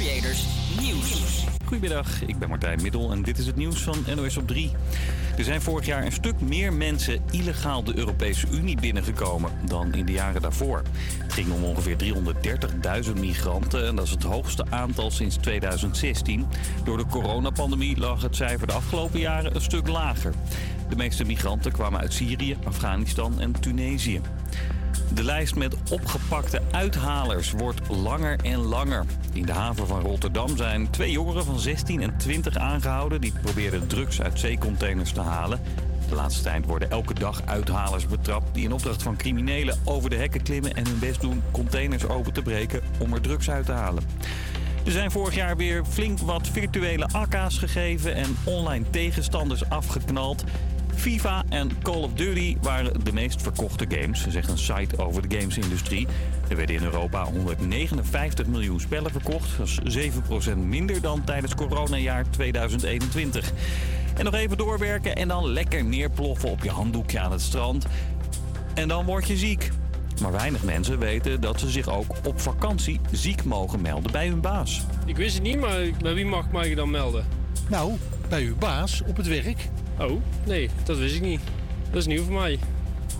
Creators Nieuws. Goedemiddag, ik ben Martijn Middel en dit is het nieuws van NOS op 3. Er zijn vorig jaar een stuk meer mensen illegaal de Europese Unie binnengekomen dan in de jaren daarvoor. Het ging om ongeveer 330.000 migranten en dat is het hoogste aantal sinds 2016. Door de coronapandemie lag het cijfer de afgelopen jaren een stuk lager. De meeste migranten kwamen uit Syrië, Afghanistan en Tunesië. De lijst met opgepakte uithalers wordt langer en langer. In de haven van Rotterdam zijn twee jongeren van 16 en 20 aangehouden... die probeerden drugs uit zeecontainers te halen. De laatste tijd worden elke dag uithalers betrapt... die in opdracht van criminelen over de hekken klimmen... en hun best doen containers open te breken om er drugs uit te halen. Er zijn vorig jaar weer flink wat virtuele akka's gegeven... en online tegenstanders afgeknald... FIFA en Call of Duty waren de meest verkochte games, zegt een site over de gamesindustrie. Er werden in Europa 159 miljoen spellen verkocht. Dat is 7% minder dan tijdens coronajaar 2021. En nog even doorwerken en dan lekker neerploffen op je handdoekje aan het strand. En dan word je ziek. Maar weinig mensen weten dat ze zich ook op vakantie ziek mogen melden bij hun baas. Ik wist het niet, maar bij wie mag ik mij dan melden? Nou, bij uw baas op het werk. Oh, nee, dat wist ik niet. Dat is nieuw voor mij.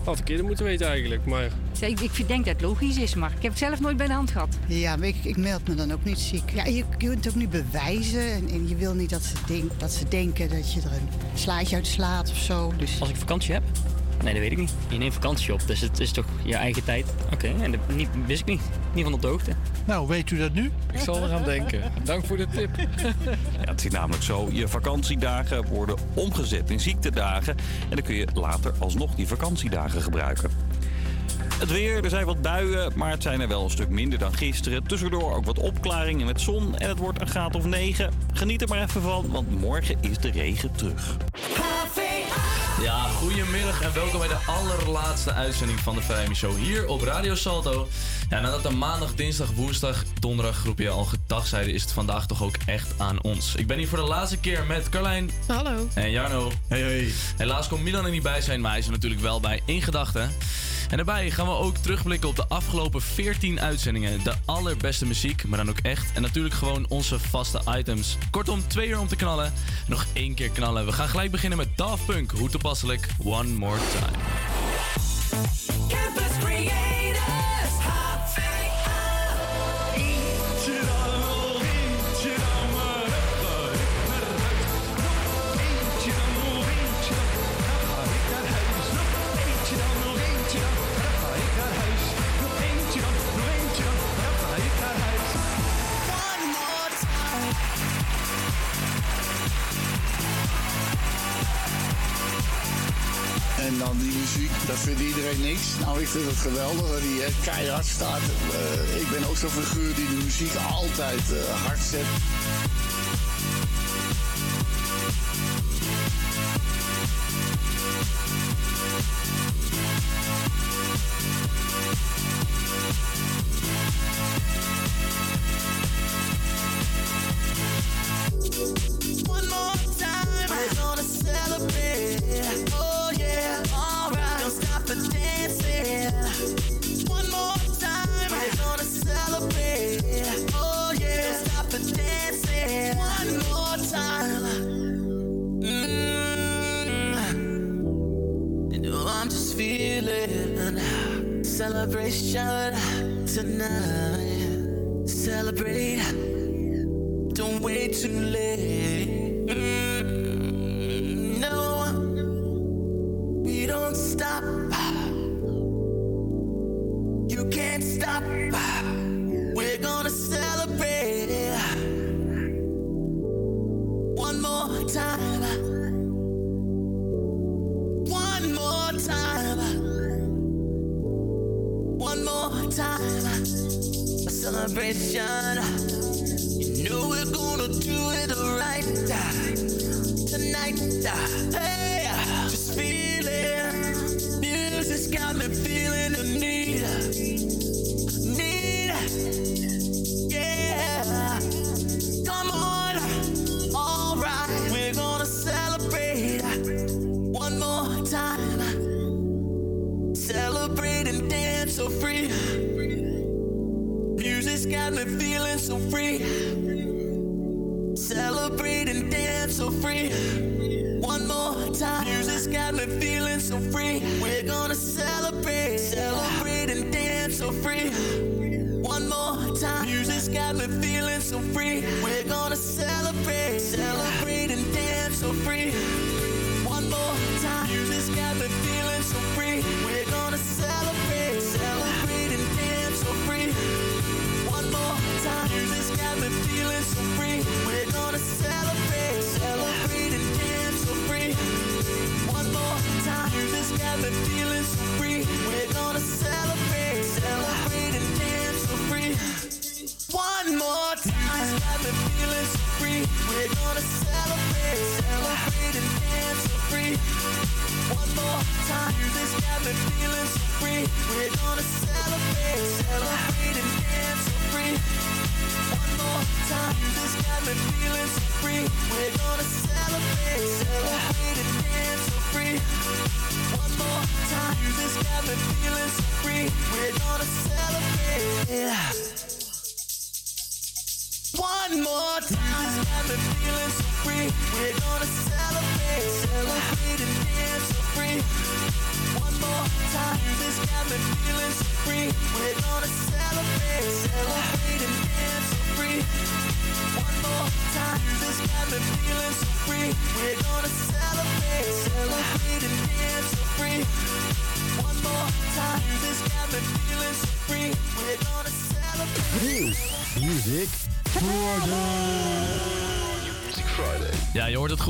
Had ik eerder moeten weten eigenlijk, maar... Ik, ik denk dat het logisch is, maar ik heb het zelf nooit bij de hand gehad. Ja, maar ik, ik meld me dan ook niet ziek. Ja, je, je kunt het ook niet bewijzen en, en je wil niet dat ze, denk, dat ze denken dat je er een slaatje uit slaat of zo. Dus... Als ik vakantie heb? Nee, dat weet ik niet. Je neemt vakantie op, dus het is toch je eigen tijd. Oké, en dat niet, wist ik niet. Niet van op de hoogte. Nou, weet u dat nu? Ik zal eraan denken. Dank voor de tip. Ja, het is namelijk zo, je vakantiedagen worden omgezet in ziektedagen. En dan kun je later alsnog die vakantiedagen gebruiken. Het weer, er zijn wat buien, maar het zijn er wel een stuk minder dan gisteren. Tussendoor ook wat opklaringen met zon en het wordt een graad of 9. Geniet er maar even van, want morgen is de regen terug. Ja, goedemiddag en welkom bij de allerlaatste uitzending van de Vrijmi Show hier op Radio Salto. Ja, nadat de maandag, dinsdag, woensdag, donderdag groepje al gedag zeiden, is het vandaag toch ook echt aan ons. Ik ben hier voor de laatste keer met Carlijn. Hallo. En Jarno. Hey, hey. Helaas kon Milan er niet bij zijn, maar hij is er natuurlijk wel bij in gedachten. En daarbij gaan we ook terugblikken op de afgelopen 14 uitzendingen. De allerbeste muziek, maar dan ook echt. En natuurlijk gewoon onze vaste items. Kortom, twee uur om te knallen. Nog één keer knallen. We gaan gelijk beginnen met Daft Punk. Hoe toepasselijk. One more time. Dan die muziek, dat vindt iedereen niks. Nou, ik vind het geweldig dat die eh, keihard staat. Eh, ik ben ook zo'n figuur die de muziek altijd eh, hard zet. One more time, celebrate. Oh celebration tonight. Celebrate. Don't wait too late.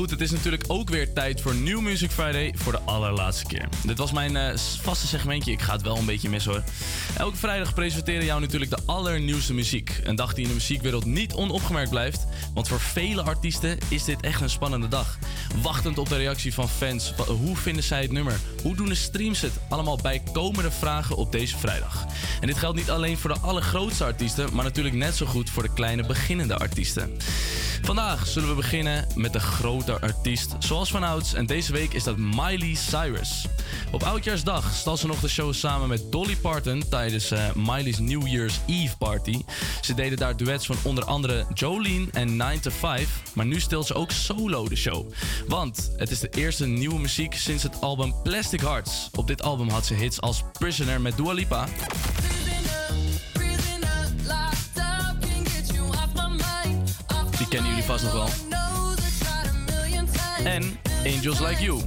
Goed. Het is natuurlijk ook weer tijd voor New Music Friday voor de allerlaatste keer. Dit was mijn eh, vaste segmentje. Ik ga het wel een beetje mis hoor. Elke vrijdag presenteren jou natuurlijk de allernieuwste muziek. Een dag die in de muziekwereld niet onopgemerkt blijft. Want voor vele artiesten is dit echt een spannende dag. Wachtend op de reactie van fans. Hoe vinden zij het nummer? Hoe doen de streams het? Allemaal bijkomende vragen op deze vrijdag. En dit geldt niet alleen voor de allergrootste artiesten, maar natuurlijk net zo goed voor de kleine beginnende artiesten. Vandaag zullen we beginnen met de grote artiest, zoals vanouds. En deze week is dat Miley Cyrus. Op Oudjaarsdag stal ze nog de show samen met Dolly Parton tijdens eh, Miley's New Year's Eve party. Ze deden daar duets van onder andere Jolene en 9 to 5. Maar nu stelt ze ook solo de show. Want het is de eerste nieuwe muziek sinds het album Plastic Hearts. Op dit album had ze hits als Prisoner met Dua Lipa. Kennen jullie vast nog wel. En Angels Like You.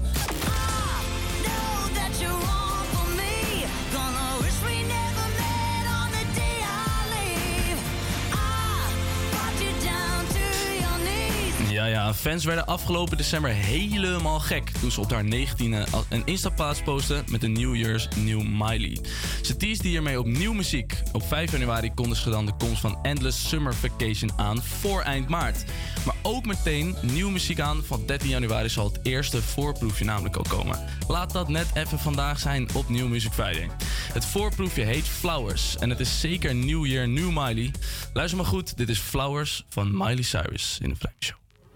Ja, ja, fans werden afgelopen december helemaal gek toen ze op haar 19e al- een Insta-plaats met de New Year's New Miley. Ze teasde hiermee op nieuw muziek. Op 5 januari kondigde ze dan de komst van Endless Summer Vacation aan voor eind maart. Maar ook meteen nieuwe muziek aan. Van 13 januari zal het eerste voorproefje namelijk ook komen. Laat dat net even vandaag zijn op New Music Friday. Het voorproefje heet Flowers en het is zeker New Year New Miley. Luister maar goed, dit is Flowers van Miley Cyrus in de Vrijdag Show.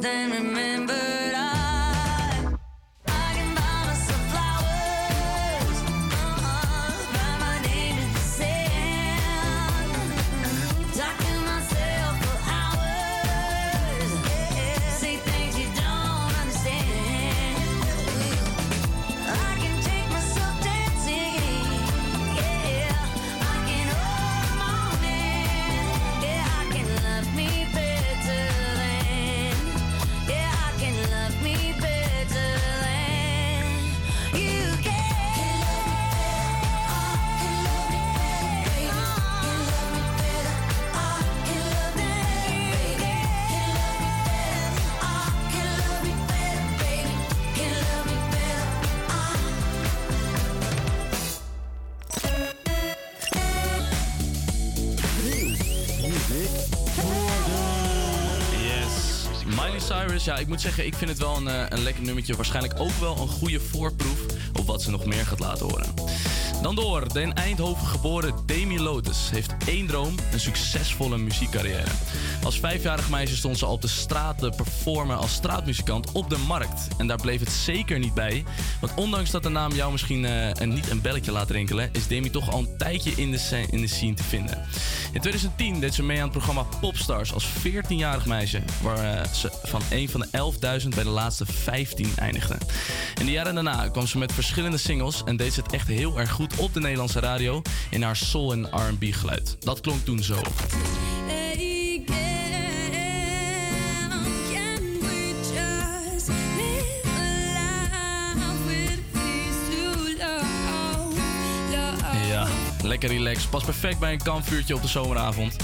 Then. Ja, ik moet zeggen, ik vind het wel een, eh, een lekker nummertje. Waarschijnlijk ook wel een goede voorproef op wat ze nog meer gaat laten horen. Dan door. De in Eindhoven geboren Demi Lotus heeft één droom: een succesvolle muziekcarrière. Als vijfjarig meisje stond ze al op de straat te performen als straatmuzikant op de markt. En daar bleef het zeker niet bij. Want ondanks dat de naam jou misschien een, niet een belletje laat rinkelen, is Demi toch al een tijdje in de, in de scene te vinden. In 2010 deed ze mee aan het programma Popstars als 14-jarig meisje, waar eh, ze van een van de 11.000 bij de laatste 15 eindigde. In de jaren daarna kwam ze met verschillende singles en deed ze het echt heel erg goed op de Nederlandse radio in haar soul- en R&B geluid. Dat klonk toen zo. Lekker relaxed. Past perfect bij een kampvuurtje op de zomeravond.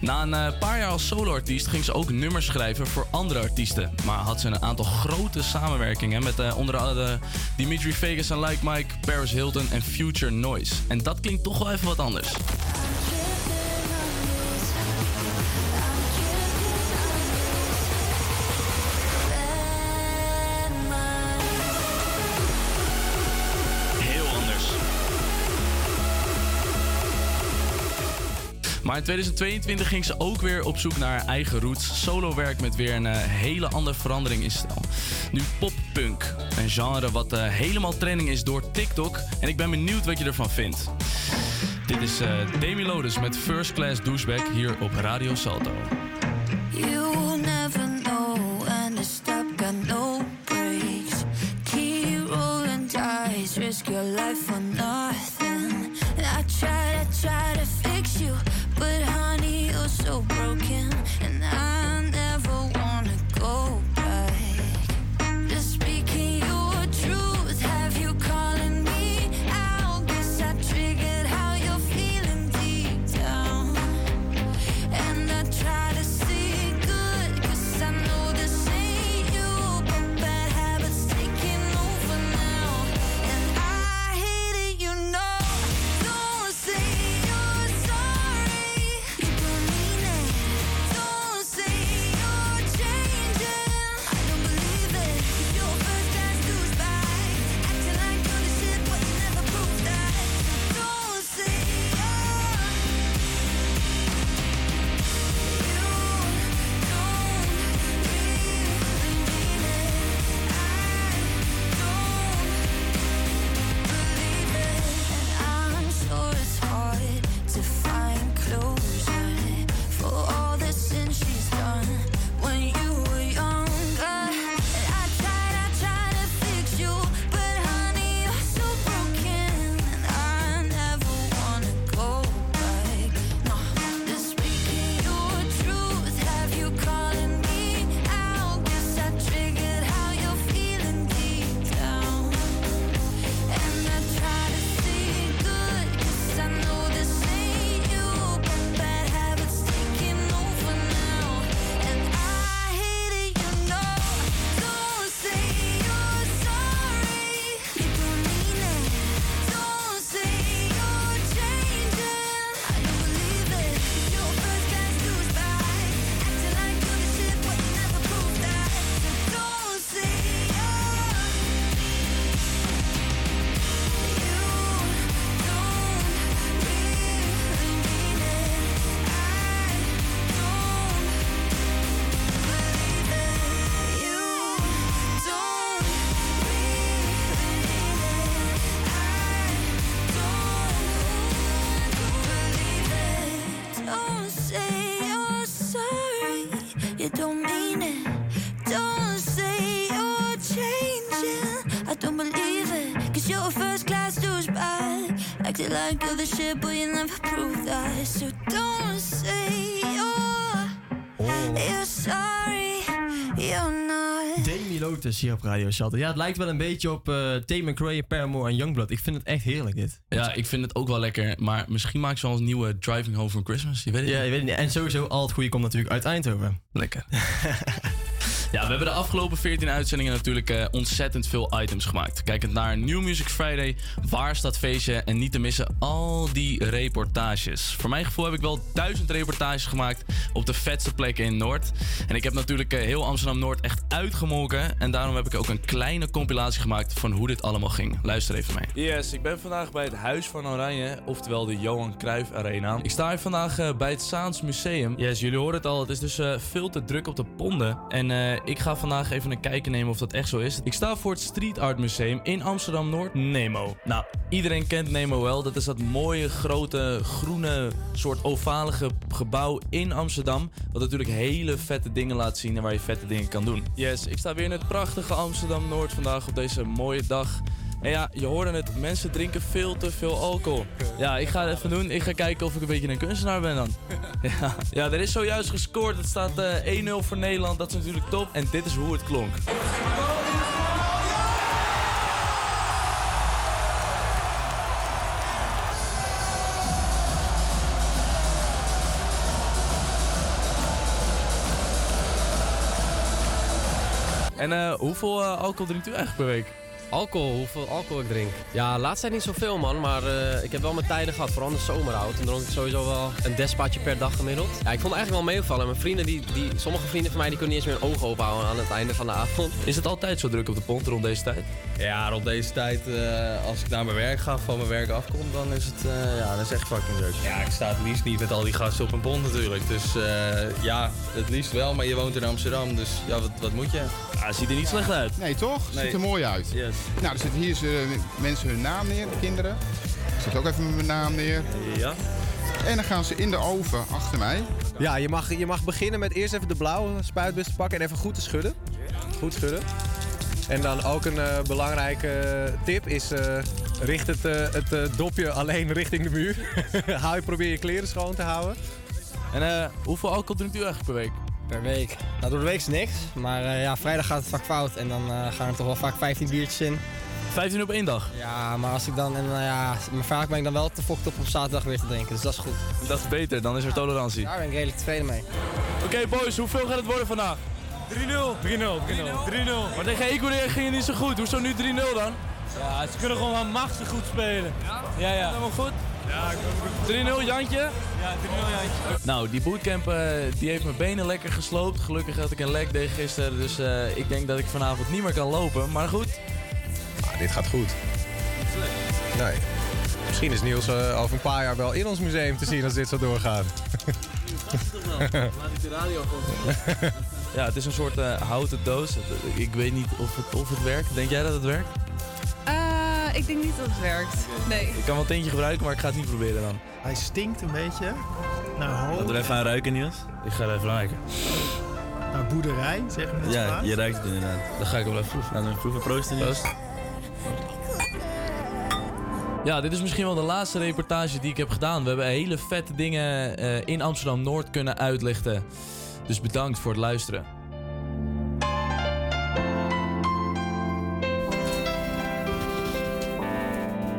Na een eh, paar jaar als soloartiest ging ze ook nummers schrijven voor andere artiesten. Maar had ze een aantal grote samenwerkingen met eh, onder andere Dimitri Vegas en Like Mike, Paris Hilton en Future Noise. En dat klinkt toch wel even wat anders. Maar in 2022 ging ze ook weer op zoek naar haar eigen roots. Solo werk met weer een eh, hele andere verandering in stijl. Nu poppunk. Een genre wat eh, helemaal trending is door TikTok. En ik ben benieuwd wat je ervan vindt. Dit is eh Demi Lotus met First Class Douchebag hier op Radio Salto. Risk your life for nothing. I try try shit, but you never prove that. So don't say you're, you're sorry, you're not. Demi Lotus hier op Radio Shelter. Ja, het lijkt wel een beetje op eh Tame McRae, Paramore en Youngblood. Ik vind het echt heerlijk dit. Ja, ik vind het ook wel lekker. Maar misschien maken ze wel een nieuwe Driving Home for Christmas. Je weet het Ja, niet. je weet het niet. En sowieso al het goede komt natuurlijk uit Eindhoven. Lekker. Ja, we hebben de afgelopen 14 uitzendingen natuurlijk eh, ontzettend veel items gemaakt. Kijkend naar New Music Friday, Waar staat feestje en niet te missen al die reportages. Voor mijn gevoel heb ik wel duizend reportages gemaakt op de vetste plekken in Noord. En ik heb natuurlijk eh, heel Amsterdam-Noord echt uitgemolken. En daarom heb ik ook een kleine compilatie gemaakt van hoe dit allemaal ging. Luister even mee. Yes, ik ben vandaag bij het Huis van Oranje, oftewel de Johan Cruijff Arena. Ik sta hier vandaag eh, bij het Saans Museum. Yes, jullie horen het al, het is dus eh, veel te druk op de ponden. En eh, ik ga vandaag even een kijkje nemen of dat echt zo is. Ik sta voor het Street Art Museum in Amsterdam-Noord, Nemo. Nou, iedereen kent Nemo wel. Dat is dat mooie, grote, groene, soort ovalige gebouw in Amsterdam. Wat natuurlijk hele vette dingen laat zien en waar je vette dingen kan doen. Yes, ik sta weer in het prachtige Amsterdam-Noord vandaag op deze mooie dag. En ja, je hoorde het, mensen drinken veel te veel alcohol. Ja, ik ga het even doen. Ik ga kijken of ik een beetje een kunstenaar ben dan. Ja, ja er is zojuist gescoord. Het staat eh 1-0 voor Nederland. Dat is natuurlijk top. En dit is hoe het klonk. En eh, hoeveel eh, alcohol drinkt u eigenlijk per week? Alcohol, hoeveel alcohol ik drink? Ja, laatst tijd niet zoveel man, maar eh, ik heb wel mijn tijden gehad, vooral in de zomerhout. Toen dronk ik sowieso wel een despaatje per dag gemiddeld. Ja, ik vond het eigenlijk wel meevallen. Mijn vrienden, die, die, sommige vrienden van mij, die kunnen niet eens meer hun ogen open houden aan het einde van de avond. Is het altijd zo druk op de pont rond deze tijd? Ja, rond deze tijd, eh, als ik naar mijn werk ga, van mijn werk afkom, dan is het, eh, ja, dat is echt fucking druk. Ja, ik sta het liefst niet met al die gasten op een pont natuurlijk. Dus eh, ja, het liefst wel, maar je woont in Amsterdam, dus ja, wat, wat moet je? Ja, ziet er niet slecht uit. Nee, toch? Nee. Ziet er mooi uit. Yes. Nou, er zitten hier mensen hun naam neer, de kinderen. Ik zet ook even mijn naam neer. Ja. En dan gaan ze in de oven achter mij. Ja, je mag, je mag beginnen met eerst even de blauwe spuitbus te pakken en even goed te schudden. Goed schudden. En dan ook een eh, belangrijke tip is, eh, richt het, eh, het dopje alleen richting de muur. Hou je, probeer je kleren schoon te houden. En eh, hoeveel alcohol drinkt u eigenlijk per week? Per week. Nou, door de week is niks. Maar eh, ja, vrijdag gaat het vaak fout. En dan eh, gaan er toch wel vaak 15 biertjes in. 15 op één dag? Ja, maar als ik dan... En, nou ja, maar vaak ben ik dan wel te fokt op om zaterdag weer te drinken. Dus dat is goed. Dat is beter, dan is er tolerantie. Daar ben ik redelijk tevreden mee. Oké boys, hoeveel gaat het worden vandaag? 3-0. 3-0. 3-0. 3-0. Maar tegen Ecuador ging het niet zo goed. Hoezo nu 3-0 dan? Ja, ze kunnen gewoon wel machtig goed spelen. Ja? Ja, ja. Helemaal goed? Ja, ik 3-0 Jantje? Ja, 3-0 Jantje. Nou, die bootcamp eh, die heeft mijn benen lekker gesloopt. Gelukkig had ik een leg day gisteren, dus eh, ik denk dat ik vanavond niet meer kan lopen. Maar goed. Ah, dit gaat goed. Nee. Misschien is Niels eh, over een paar jaar wel in ons museum te zien als dit zo doorgaat. Laat ik de radio gewoon. Ja, het is een soort eh, houten doos. Ik weet niet of het, of het werkt. Denk jij dat het werkt? Eh, ik denk niet dat het werkt. Nee. Ik kan wel een tintje gebruiken, maar ik ga het niet proberen dan. Hij stinkt een beetje naar hout. Laten we even aan ruiken, Niels. Ik ga er even ruiken. Naar boerderij, zeg maar. Ja, je ruikt het inderdaad. Dan ga ik hem wel even proeven. Laten we proeven. Proost, Niels. Ja, dit is misschien wel de laatste reportage die ik heb gedaan. We hebben hele vette dingen eh, in Amsterdam-Noord kunnen uitlichten. Dus bedankt voor het luisteren.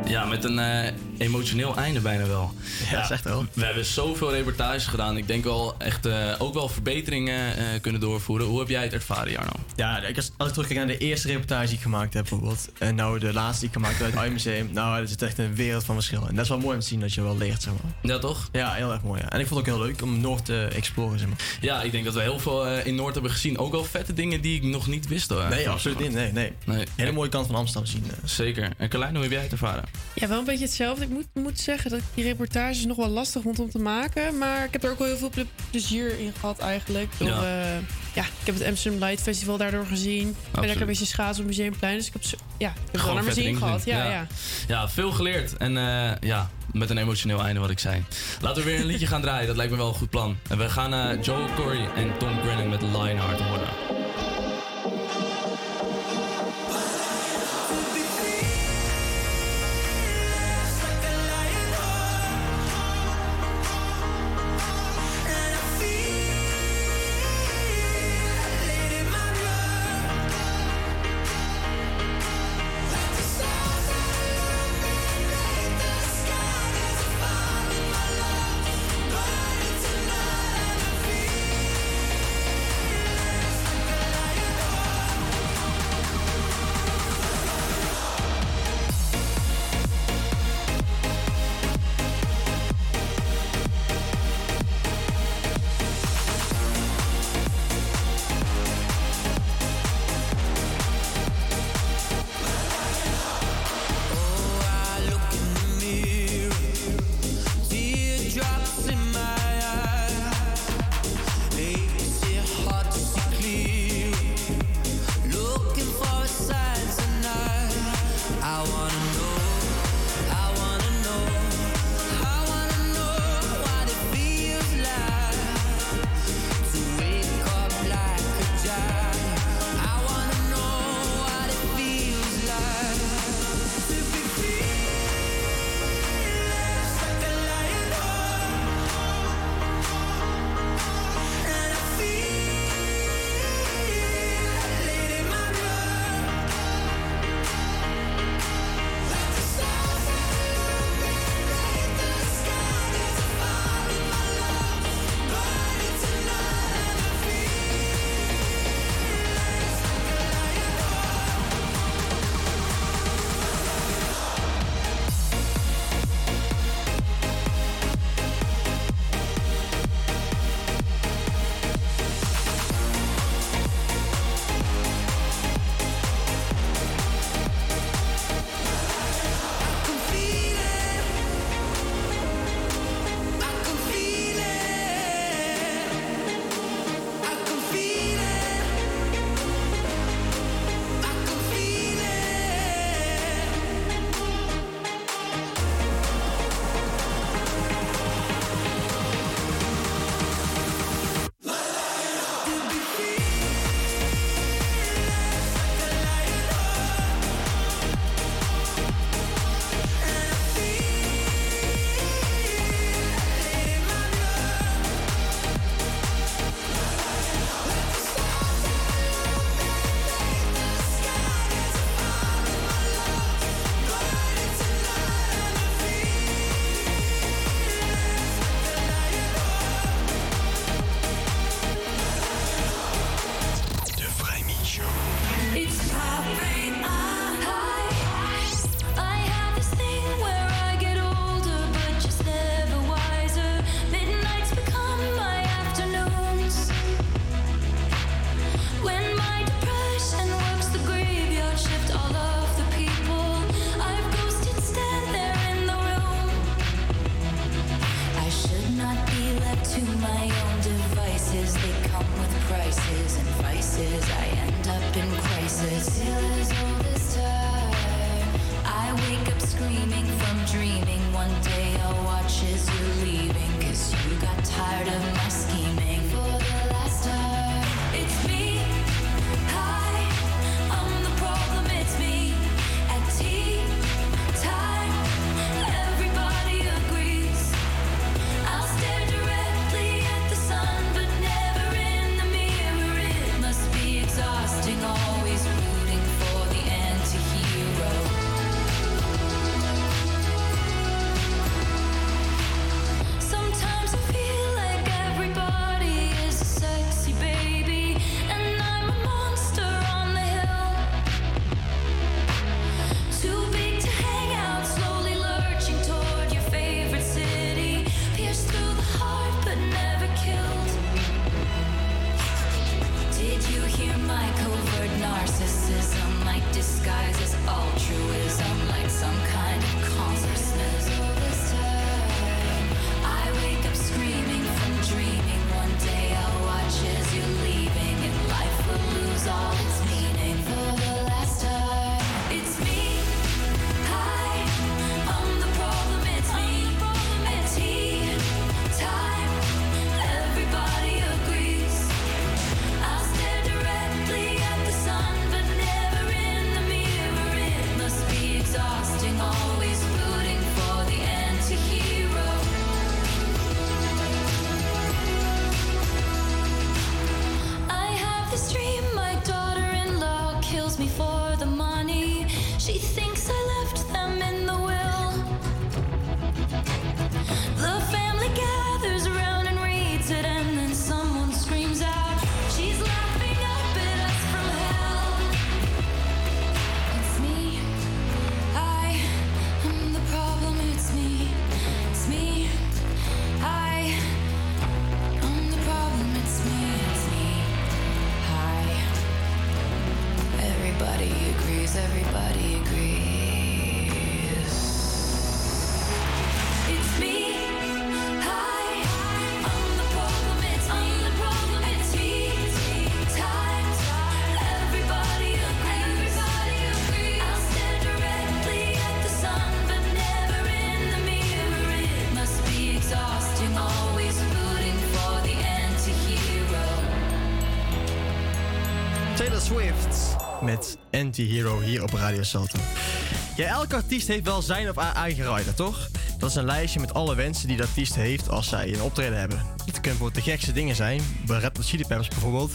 Ja, met een eh, emotioneel einde bijna wel. Ja, dat is echt wel. We hebben zoveel reportages gedaan. Ik denk wel echt eh, ook wel verbeteringen eh, kunnen doorvoeren. Hoe heb jij het ervaren, Jarno? Ja, ik- als, als ik terugkijk naar de eerste reportage die ik gemaakt heb bijvoorbeeld. En nou de laatste die ik gemaakt heb uit het Eye-museum. Nou, er zit echt een wereld van verschil. En dat is wel mooi om te zien dat je wel leert, zeg maar. Ja, toch? Ja, heel erg mooi. Ja. En ik vond het ook heel leuk om Noord te exploren, zeg maar. Ja, ik denk dat we heel veel eh, in Noord hebben gezien. Ook wel vette dingen die ik nog niet wist. Hoor, Nee, absoluut niet. Nee, nee. nee. Hele mooie kant van Amsterdam zien. Zeker. En Carlijn, hoe heb jij het ervaren? Ja, wel een beetje hetzelfde. Ik moet, moet zeggen dat ik die reportages nog wel lastig vond om te maken. Maar ik heb er ook wel heel veel ple- plezier in gehad eigenlijk. Door, Ja. ja. ja, ik heb het Amsterdam Light Festival daardoor gezien. Ik ben lekker een beetje schaatsen op Museumplein. Dus ik heb, zo- ja, ik heb wel naar mijn zin gehad. Ja, ja. ja, veel geleerd. En eh, ja, met een emotioneel einde wat ik zei. Laten we weer een liedje gaan draaien. Dat lijkt me wel een goed plan. En we gaan eh Joel Corey en Tom Grennan met Lionheart horen. Anti-Hero hier op Radio Salto. Ja, elke artiest heeft wel zijn of haar eigen rider, toch? Dat is een lijstje met alle wensen die de artiest heeft als zij een optreden hebben. Het kunnen bijvoorbeeld de gekste dingen zijn. Bij Red Hot Chili Peppers bijvoorbeeld.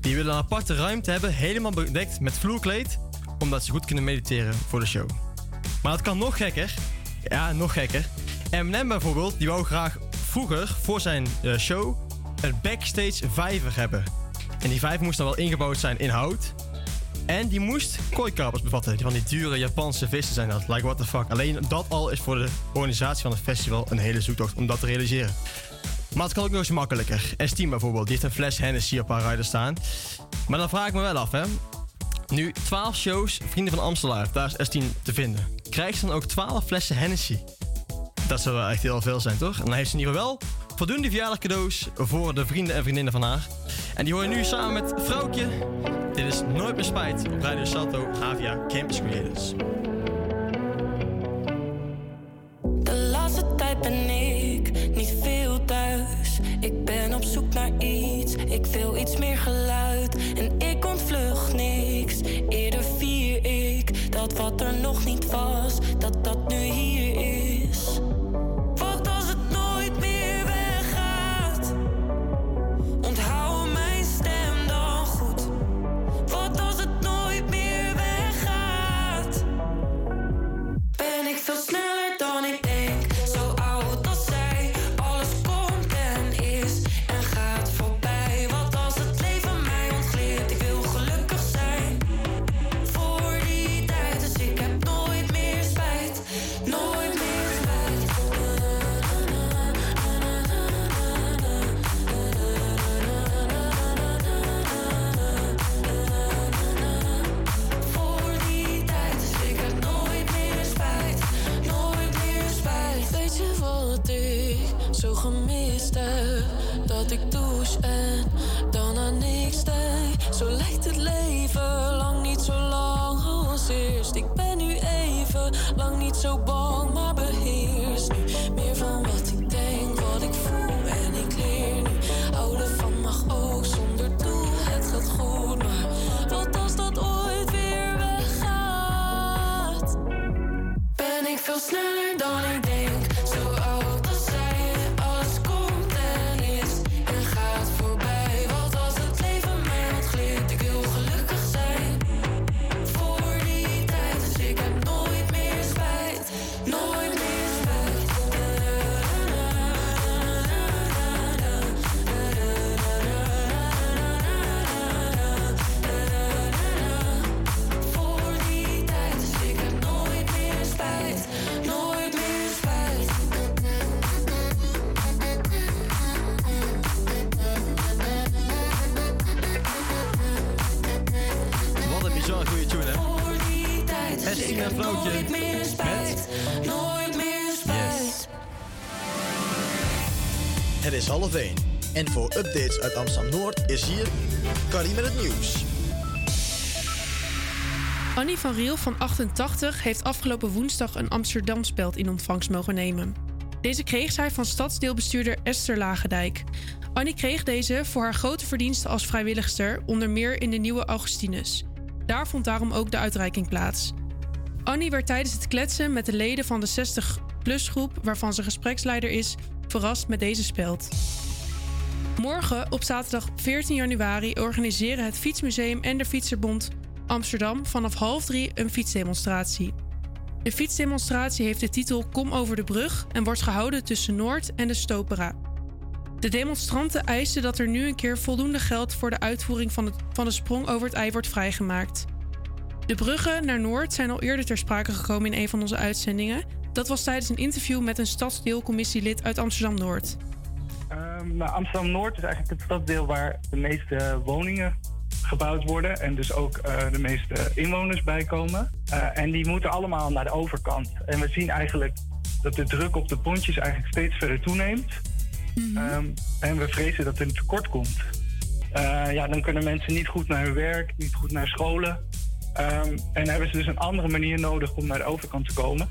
Die willen een aparte ruimte hebben, helemaal bedekt met vloerkleed. Omdat ze goed kunnen mediteren voor de show. Maar het kan nog gekker. Ja, nog gekker. Eminem bijvoorbeeld, die wou graag vroeger voor zijn eh, show een backstage vijver hebben. En die vijver moest dan wel ingebouwd zijn in hout. En die moest kooikapers bevatten. Die van die dure Japanse vissen zijn dat. Like what the fuck. Alleen dat al is voor de organisatie van het festival een hele zoektocht om dat te realiseren. Maar het kan ook nog eens makkelijker. S10 bijvoorbeeld, die heeft een fles Hennessy op haar rider staan. Maar dan vraag ik me wel af, hè. Nu 12 shows, Vrienden van Amstelaar, daar is S10 te vinden. Krijgt ze dan ook 12 flessen Hennessy? Dat zou wel echt heel veel zijn, toch? En dan heeft ze in ieder geval wel voldoende verjaardag cadeaus voor de vrienden en vriendinnen van haar. En die hoor je nu samen met Vrouwtje. Dit is Nooit meer op Radio Salto, Avia Campus Creators. De laatste tijd ben ik niet veel thuis. Ik ben op zoek naar iets, ik wil iets meer geluid. En ik ontvlucht niks, eerder vier ik dat wat er zo bang, maar beheers nu meer van wat ik denk, wat ik voel en ik leer nu. Houden van mag ook zonder doel, het gaat goed, maar wat als dat ooit weer weggaat? Ben ik veel sneller dan ik denk, Amsterdam-Noord is hier Carrie met het nieuws. Annie van Riel van 88 heeft afgelopen woensdag een Amsterdamspeld in ontvangst mogen nemen. Deze kreeg zij van stadsdeelbestuurder Esther Lagendijk. Annie kreeg deze voor haar grote verdiensten als vrijwilligster, onder meer in de nieuwe Augustinus. Daar vond daarom ook de uitreiking plaats. Annie werd tijdens het kletsen met de leden van de 60-plus groep, waarvan ze gespreksleider is, verrast met deze speld. Morgen, op zaterdag 14 januari, organiseren het Fietsmuseum en de Fietserbond Amsterdam vanaf half drie een fietsdemonstratie. De fietsdemonstratie heeft de titel Kom over de brug en wordt gehouden tussen Noord en de Stopera. De demonstranten eisen dat er nu een keer voldoende geld voor de uitvoering van, het, van de sprong over het ei wordt vrijgemaakt. De bruggen naar Noord zijn al eerder ter sprake gekomen in een van onze uitzendingen. Dat was tijdens een interview met een stadsdeelcommissielid uit Amsterdam Noord. Ehm, nou, Amsterdam-Noord is eigenlijk het stadsdeel waar de meeste woningen gebouwd worden en dus ook eh, de meeste inwoners bijkomen. Eh, en die moeten allemaal naar de overkant. En we zien eigenlijk dat de druk op de pontjes eigenlijk steeds verder toeneemt. Ehm, en we vrezen dat er een tekort komt. Eh, ja, dan kunnen mensen niet goed naar hun werk, niet goed naar scholen. Ehm, en hebben ze dus een andere manier nodig om naar de overkant te komen.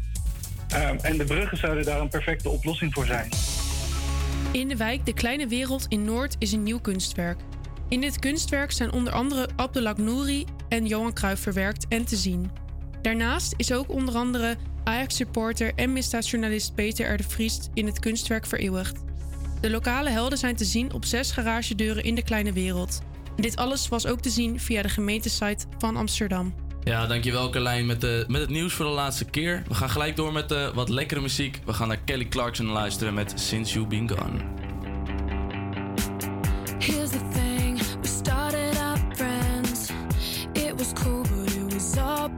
Ehm, en de bruggen zouden daar een perfecte oplossing voor zijn. In de wijk De Kleine Wereld in Noord is een nieuw kunstwerk. In dit kunstwerk zijn onder andere Abdelak Nouri en Johan Cruijff verwerkt en te zien. Daarnaast is ook onder andere Ajax-supporter en misdaadjournalist Peter R. de Vries in het kunstwerk vereeuwigd. De lokale helden zijn te zien op zes garagedeuren in De Kleine Wereld. Dit alles was ook te zien via de gemeentesite van Amsterdam. Ja, dankjewel Carlijn met, de, met het nieuws voor de laatste keer. We gaan gelijk door met eh, wat lekkere muziek. We gaan naar Kelly Clarkson luisteren met Since You Been Gone. Here's the thing, we started out friends. It was cool, but was all.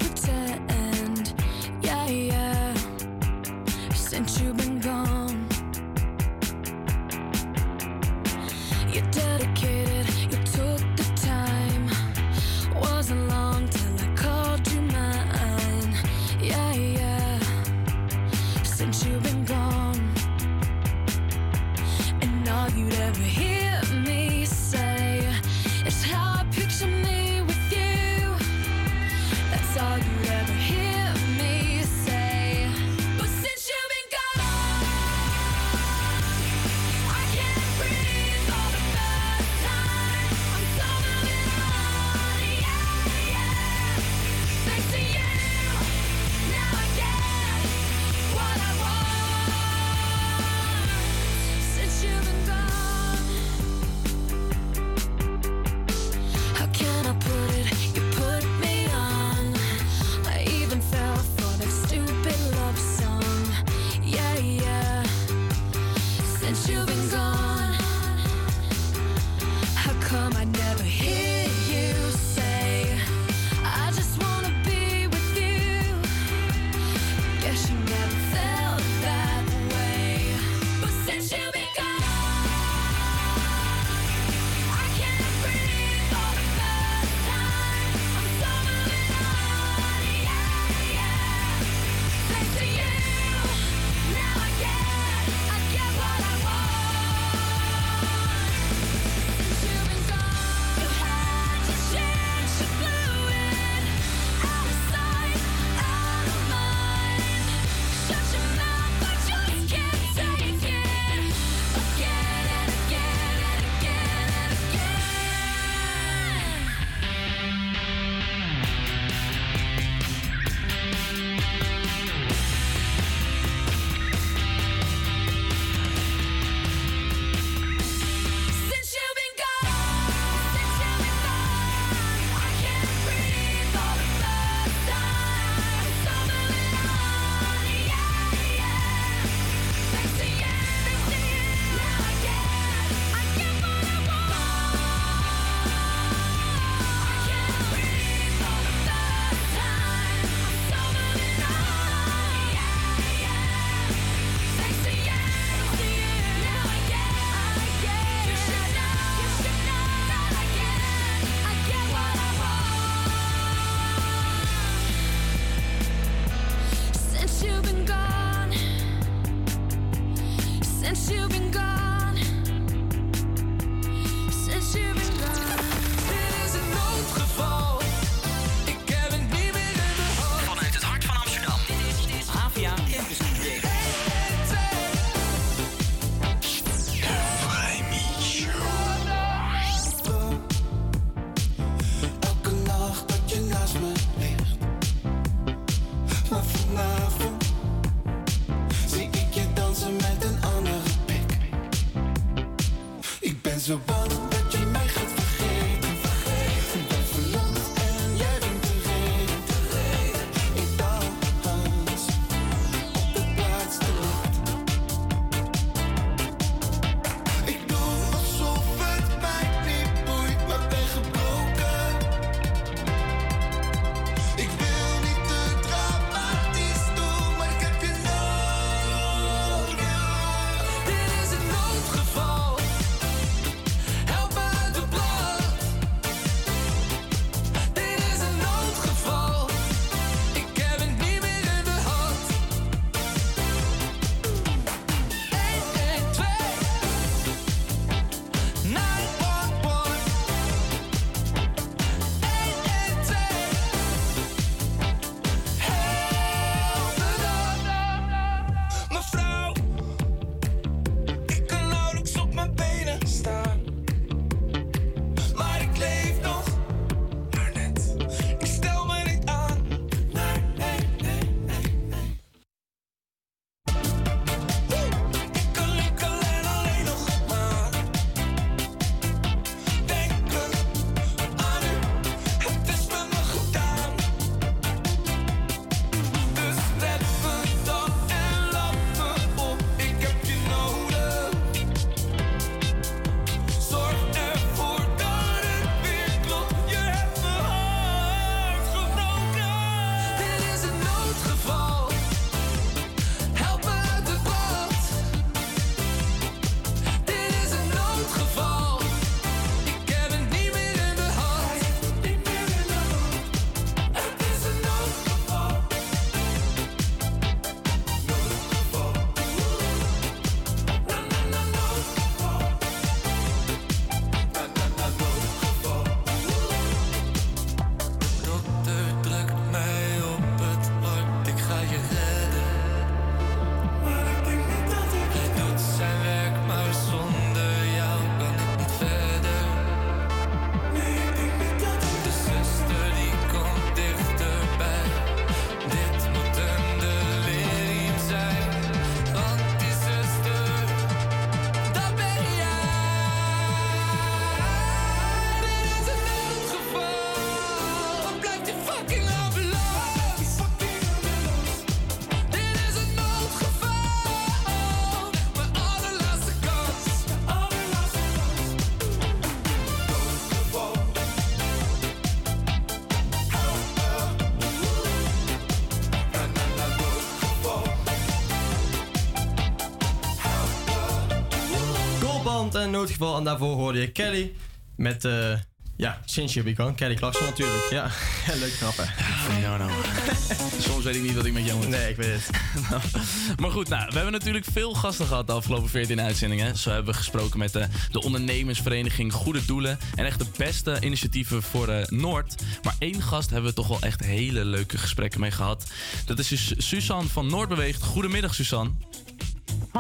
Noodgeval. En daarvoor hoorde je Kelly met, eh ja, Since You Be Gone. Kelly Clarkson natuurlijk. Ja, leuk hè. Jou nou. Soms weet ik niet wat ik met jou moet. Nee, ik weet het. Nou, maar goed, nou, we hebben natuurlijk veel gasten gehad de afgelopen 14 uitzendingen. Zo hebben we gesproken met de, de ondernemersvereniging Goede Doelen. En echt de beste initiatieven voor eh, Noord. Maar één gast hebben we toch wel echt hele leuke gesprekken mee gehad. Dat is dus Suzanne van Noordbeweegt. Goedemiddag, Suzanne.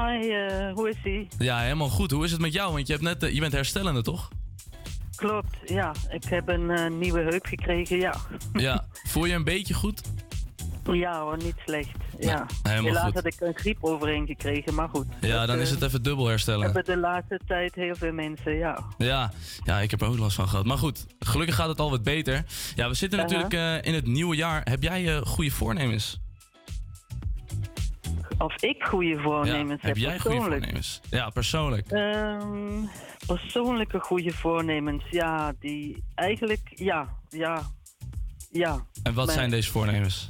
Hi, eh, hoe is ie? Ja, helemaal goed. Hoe is het met jou? Want je, hebt net, eh, je bent herstellende, toch? Klopt, ja. Ik heb een eh, nieuwe heup gekregen, ja. Ja. Voel je een beetje goed? Ja hoor, niet slecht. Ja. Helaas goed. had ik een griep overheen gekregen, maar goed. Ja, Dat, dan is het even dubbel herstellen. Hebben de laatste tijd heel veel mensen, ja. Ja, ja, ik heb er ook last van gehad. Maar goed, gelukkig gaat het al wat beter. Ja, we zitten natuurlijk in het nieuwe jaar. Heb jij goede voornemens? Of ik goede voornemens ja, heb, heb jij goede voornemens? Ja, persoonlijk. Ehm, persoonlijke goede voornemens, ja, die eigenlijk, ja, ja, ja. En wat Mijn- zijn deze voornemens?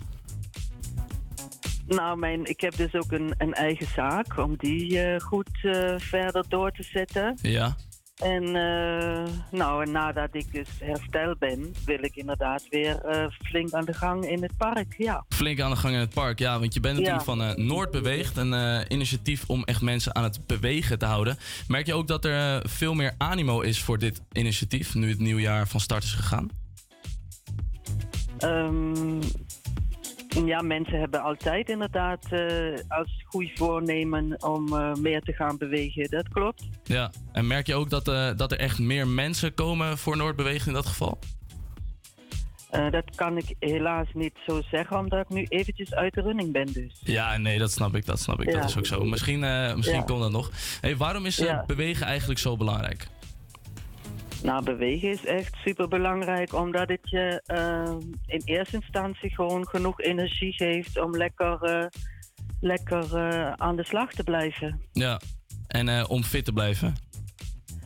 Nou, mijn, ik heb dus ook een, een eigen zaak om die eh, goed eh, verder door te zetten. Ja. En eh, nou, en nadat ik dus hersteld ben, wil ik inderdaad weer eh, flink aan de gang in het park. Ja. Flink aan de gang in het park, ja. Want je bent natuurlijk Ja. van eh, Noord Beweegt. Een initiatief om echt mensen aan het bewegen te houden. Merk je ook dat er veel meer animo is voor dit initiatief... nu het nieuwjaar van start is gegaan? Ehm, ja, mensen hebben altijd inderdaad eh, als goed voornemen om eh, meer te gaan bewegen. Dat klopt. Ja. En merk je ook dat, eh, dat er echt meer mensen komen voor Noord Beweegt in dat geval? Dat kan ik helaas niet zo zeggen, omdat ik nu eventjes uit de running ben dus. Ja, nee, dat snap ik. Dat snap ik. Ja. Dat is ook zo. Misschien, misschien Ja. komt dat nog. Hey, waarom is bewegen eigenlijk zo belangrijk? Nou, bewegen is echt super belangrijk, omdat het je eh, in eerste instantie gewoon genoeg energie geeft om lekker, eh, lekker eh, aan de slag te blijven. Ja. En om fit te blijven.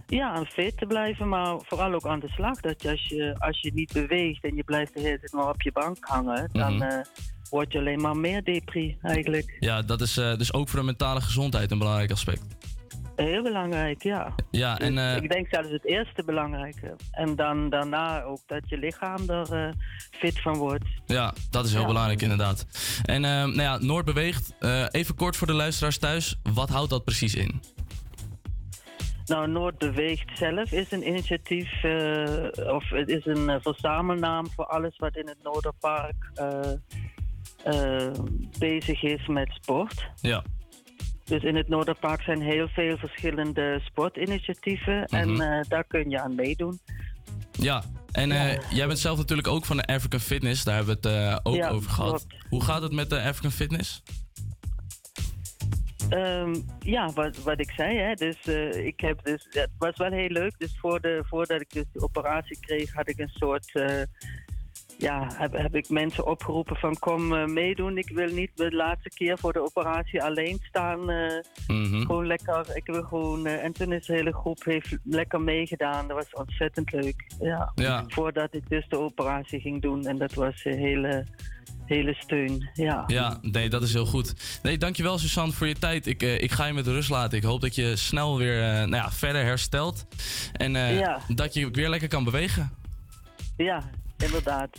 Ja, en fit te blijven, maar vooral ook aan de slag. Dat je als, je als je niet beweegt en je blijft de hele tijd maar op je bank hangen, dan Mhm. word je alleen maar meer depri eigenlijk. Ja, dat is dus ook voor de mentale gezondheid een belangrijk aspect. Heel belangrijk, ja. Ja, en eh, Ik denk zelfs het eerste belangrijke. En dan daarna ook dat je lichaam er eh, fit van wordt. ja, dat is heel Ja. belangrijk inderdaad. En eh, nou ja, Noord beweegt. Even kort voor de luisteraars thuis. Wat houdt dat precies in? Nou, Noord Beweegt zelf is een initiatief, of het is een verzamelnaam voor alles wat in het Noorderpark bezig is met sport. Ja. Dus in het Noorderpark zijn heel veel verschillende sportinitiatieven en Mhm. eh, daar kun je aan meedoen. Ja, en eh, jij bent zelf natuurlijk ook van de African Fitness. Daar hebben we het eh, ook Ja, over gehad. klopt. Hoe gaat het met de African Fitness? Ehm, ja, wat, wat ik zei, hè. Dus, ik heb dus, het was wel heel leuk. Dus voor de, voordat ik dus de operatie kreeg, had ik een soort. Eh, ja, heb, heb ik mensen opgeroepen van kom eh, meedoen. Ik wil niet de laatste keer voor de operatie alleen staan. eh, Mhm. Gewoon lekker, ik wil gewoon. eh, en toen is de hele groep heeft lekker meegedaan. Dat was ontzettend leuk. Ja. Ja. Voordat ik dus de operatie ging doen. En dat was een hele, hele steun. Ja. Ja, nee, dat is heel goed. Nee, dankjewel Suzanne voor je tijd. Ik, eh, ik ga je met rust laten. Ik hoop dat je snel weer eh, nou ja, verder herstelt. En eh, Ja. dat je weer lekker kan bewegen. Ja, inderdaad.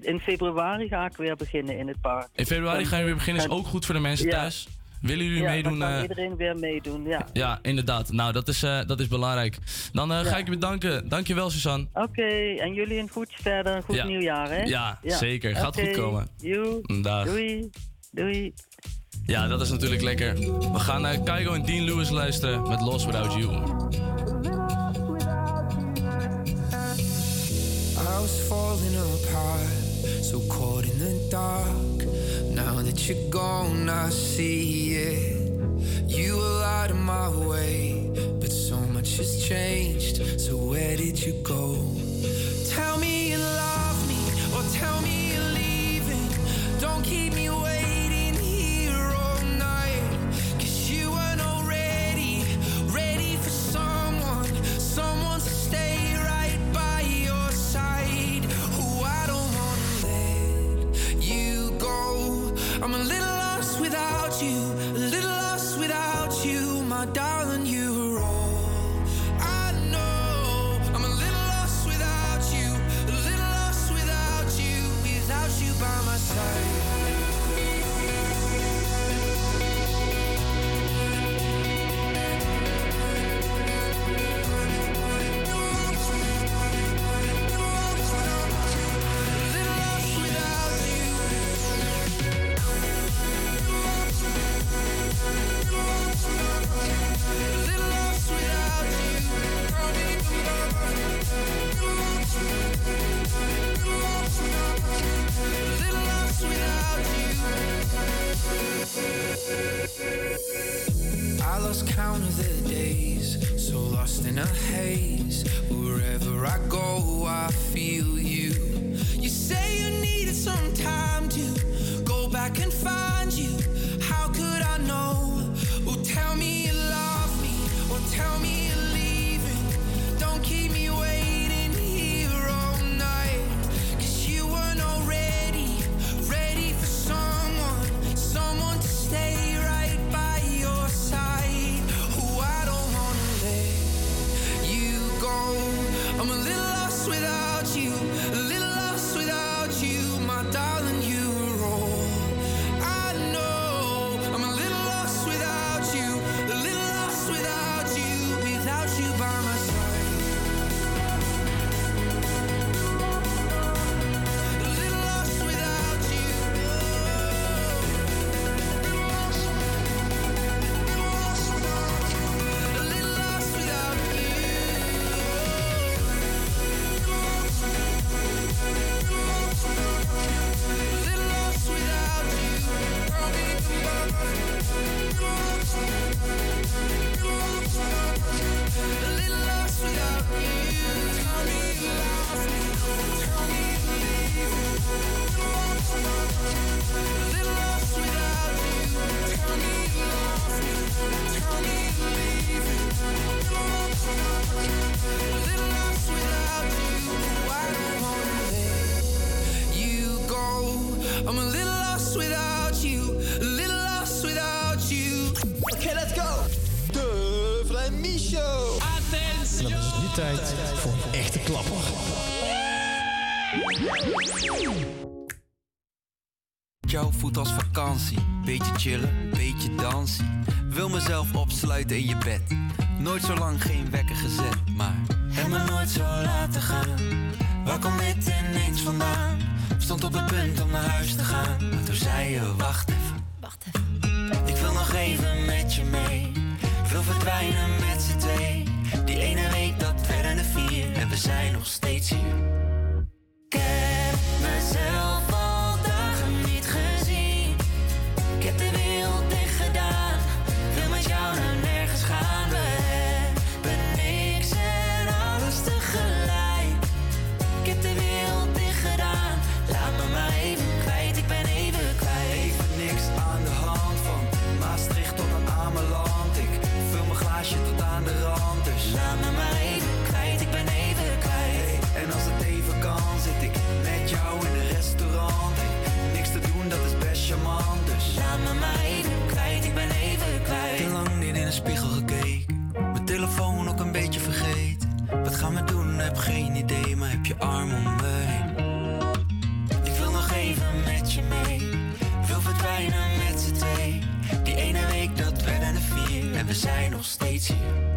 In februari ga ik weer beginnen in het park. In februari ga je weer beginnen. Is ook goed voor de mensen Ja. thuis. Willen jullie ja, meedoen? Dan kan eh, iedereen weer meedoen, ja. ja, inderdaad. Nou, dat is, eh, dat is belangrijk. Dan eh, ga ik je bedanken. Dankjewel, Suzanne. Oké, en jullie een goed verder, een goed Ja. nieuwjaar, hè? Ja, zeker. Gaat goed komen. joe. Dag. Doei. Doei. Ja, dat is natuurlijk lekker. We gaan naar Kygo en Dean Lewis luisteren met Lost Without You. Was falling apart, so caught in the dark. Now that you're gone, I see it. You were out of my way, but so much has changed. So where did you go? Tell me you love me, or tell me you're leaving. Don't keep me waiting lost count of the days, so lost in a haze. Wherever I go, I feel you. You say you needed some time to go back and find Ik ga niet blieven. Ik without you. Waarom onthere? You go. I'm a little lost without you. A lullas without you. Oké, let's go! De Vlamie Show! Het is nu tijd voor een echte klapper. Jouw voet als vakantie. Beetje chillen, beetje dansen. Wil mezelf opsluiten in je bed. Nooit zo lang geen wekker gezet, maar heb me nooit zo laten gaan. Waar komt dit ineens vandaan? Stond op het punt om naar huis te gaan. Maar toen zei je, wacht even. Wacht even. Ik wil nog even met je mee. Wil verdwijnen met z'n twee. Die ene week dat werden er vier. En we zijn nog steeds hier. Mijn telefoon ook een beetje vergeten. Wat gaan we doen? Heb geen idee, maar heb je arm om me heen. Ik wil nog even met je mee. Wil verdwijnen met z'n twee. Die ene week dat werden er vier. En we zijn nog steeds hier.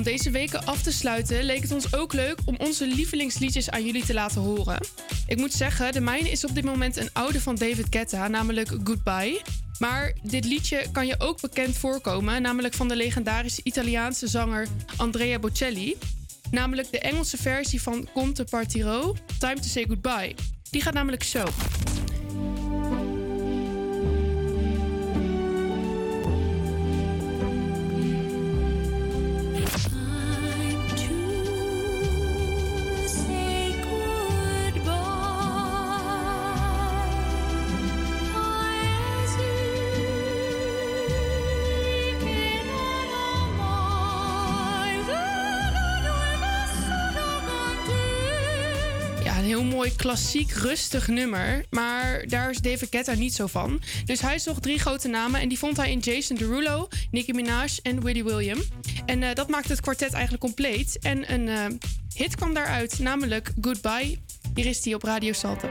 Om deze weken af te sluiten leek het ons ook leuk om onze lievelingsliedjes aan jullie te laten horen. Ik moet zeggen, de mijne is op dit moment een oude van David Guetta, namelijk Goodbye. Maar dit liedje kan je ook bekend voorkomen, namelijk van de legendarische Italiaanse zanger Andrea Bocelli. Namelijk de Engelse versie van Conte Partiro, Time to Say Goodbye. Die gaat namelijk zo. Klassiek rustig nummer. Maar daar is David Guetta niet zo van. Dus hij zocht drie grote namen en die vond hij in Jason Derulo, Nicki Minaj en Willie William. En eh, dat maakte het kwartet eigenlijk compleet. En een eh, hit kwam daaruit, namelijk Goodbye. Hier is die op Radio Salto.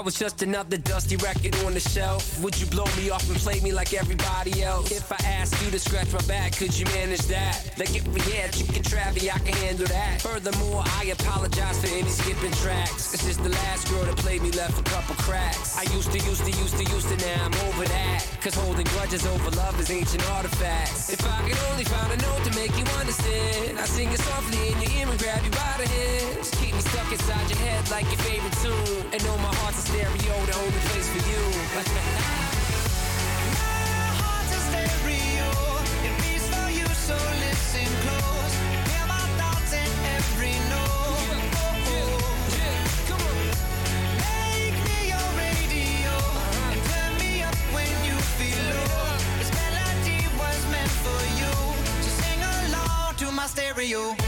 I was just another dusty record on the shelf, would you blow me off and play me like everybody else? If I asked you to scratch my back, could you manage that? Like if we had chicken travy, I can handle that. Furthermore, I apologize for any skipping tracks. This is the last girl that played me left a couple cracks. I used to, used to, used to, used to, now I'm over that. Cause holding grudges over love is ancient artifacts. If I could only find a note to make you understand, I sing it softly in your ear and grab you by the hands. Stuck inside your head like your favorite tune. And know my heart's a stereo, the only place for you. My heart's a stereo. It beats for you, so listen close. Hear my thoughts in every note. Make me your radio. And turn me up when you feel low. This melody was meant for you. So sing along to my stereo.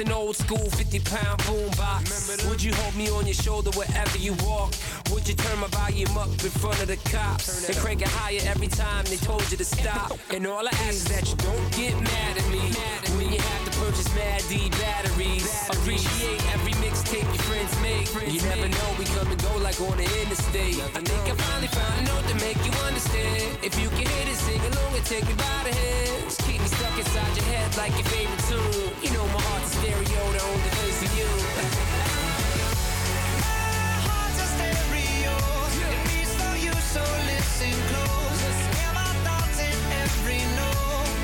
Was an old school 50 pound boombox, would you hold me on your shoulder wherever you walk? Would you turn my volume up in front of the cops and crank it higher every time they told you to stop? And all I ask is that you don't get mad at me when you have to purchase Mad D batteries. Appreciate every mixtape your friends make. You never know, we come and go like on the interstate. I think I finally found a note to make you understand. If you can hit it, sing along and take me by the hands. Inside your head like your favorite tune. You know my heart's stereo, the only place for you. heart's a stereo. It beats for you, so listen close. Hear my thoughts in every note.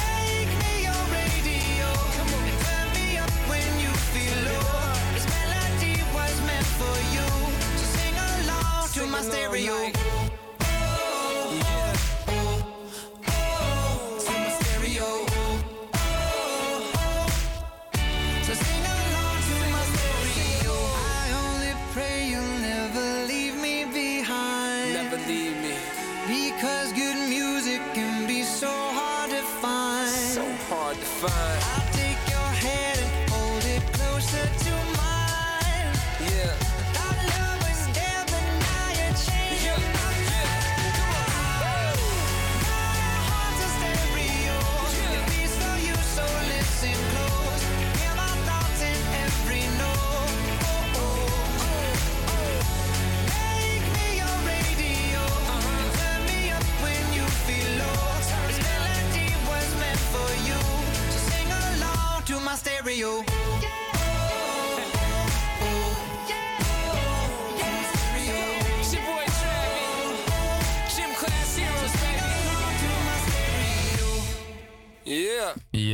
Make me your radio. Turn me up when you feel low. This melody was meant for you. So sing along to my stereo.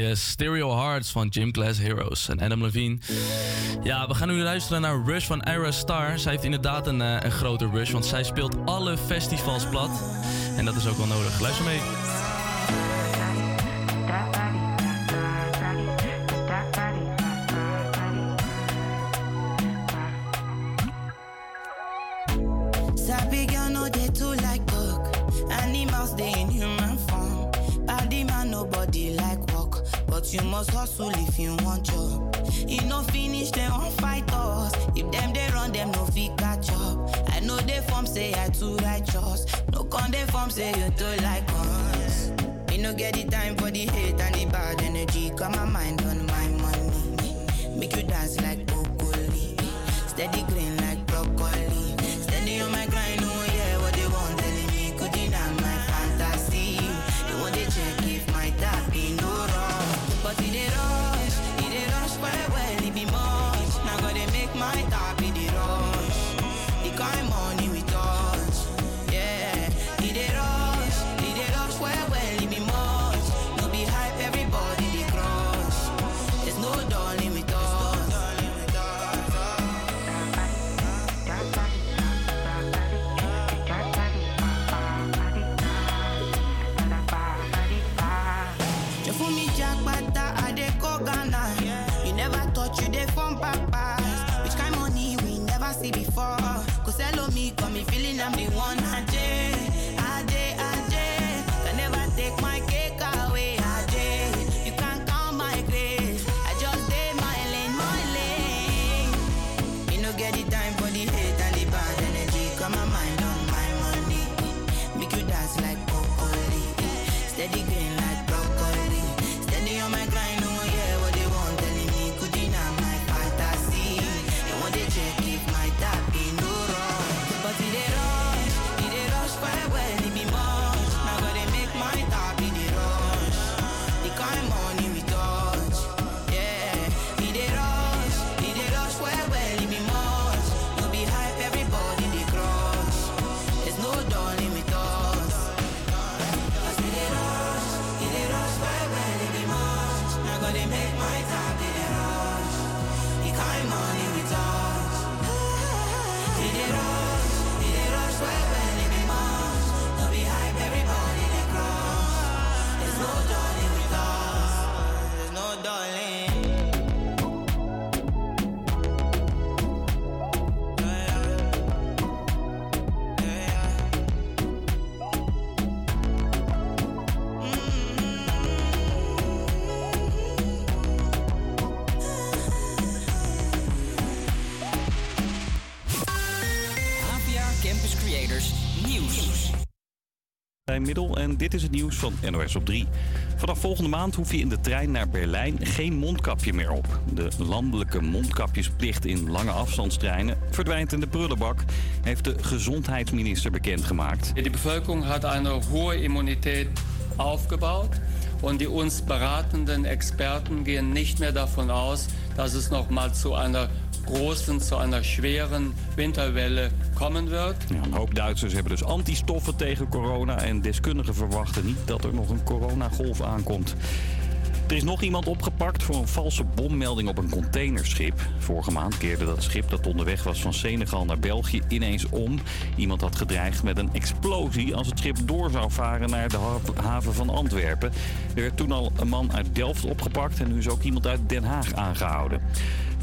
Yes, Stereo Hearts van Gym Class Heroes en Adam Levine. Ja, we gaan nu luisteren naar Rush van Ira Star. Zij heeft inderdaad een, eh, een grote rush, want zij speelt alle festivals plat. En dat is ook wel nodig. Luister mee. Form say you too like us. Me no get the time for the hate and the bad energy. Got my mind on en dit is het nieuws van NOS op 3. Vanaf volgende maand hoef je in de trein naar Berlijn geen mondkapje meer op. De landelijke mondkapjesplicht in lange afstandstreinen verdwijnt in de prullenbak, heeft de gezondheidsminister bekendgemaakt. Die Bevölkerung hat eine hohe Immunität aufgebaut und die uns beratenden Experten gehen nicht mehr davon aus, dass es nochmal zu einer großen, zu einer schweren Winterwelle Ja, een hoop Duitsers hebben dus antistoffen tegen corona en deskundigen verwachten niet dat er nog een coronagolf aankomt. Er is nog iemand opgepakt voor een valse bommelding op een containerschip. Vorige maand keerde dat schip dat onderweg was van Senegal naar België ineens om. Iemand had gedreigd met een explosie als het schip door zou varen naar de ha- haven van Antwerpen. Er werd toen al een man uit Delft opgepakt en nu is ook iemand uit Den Haag aangehouden.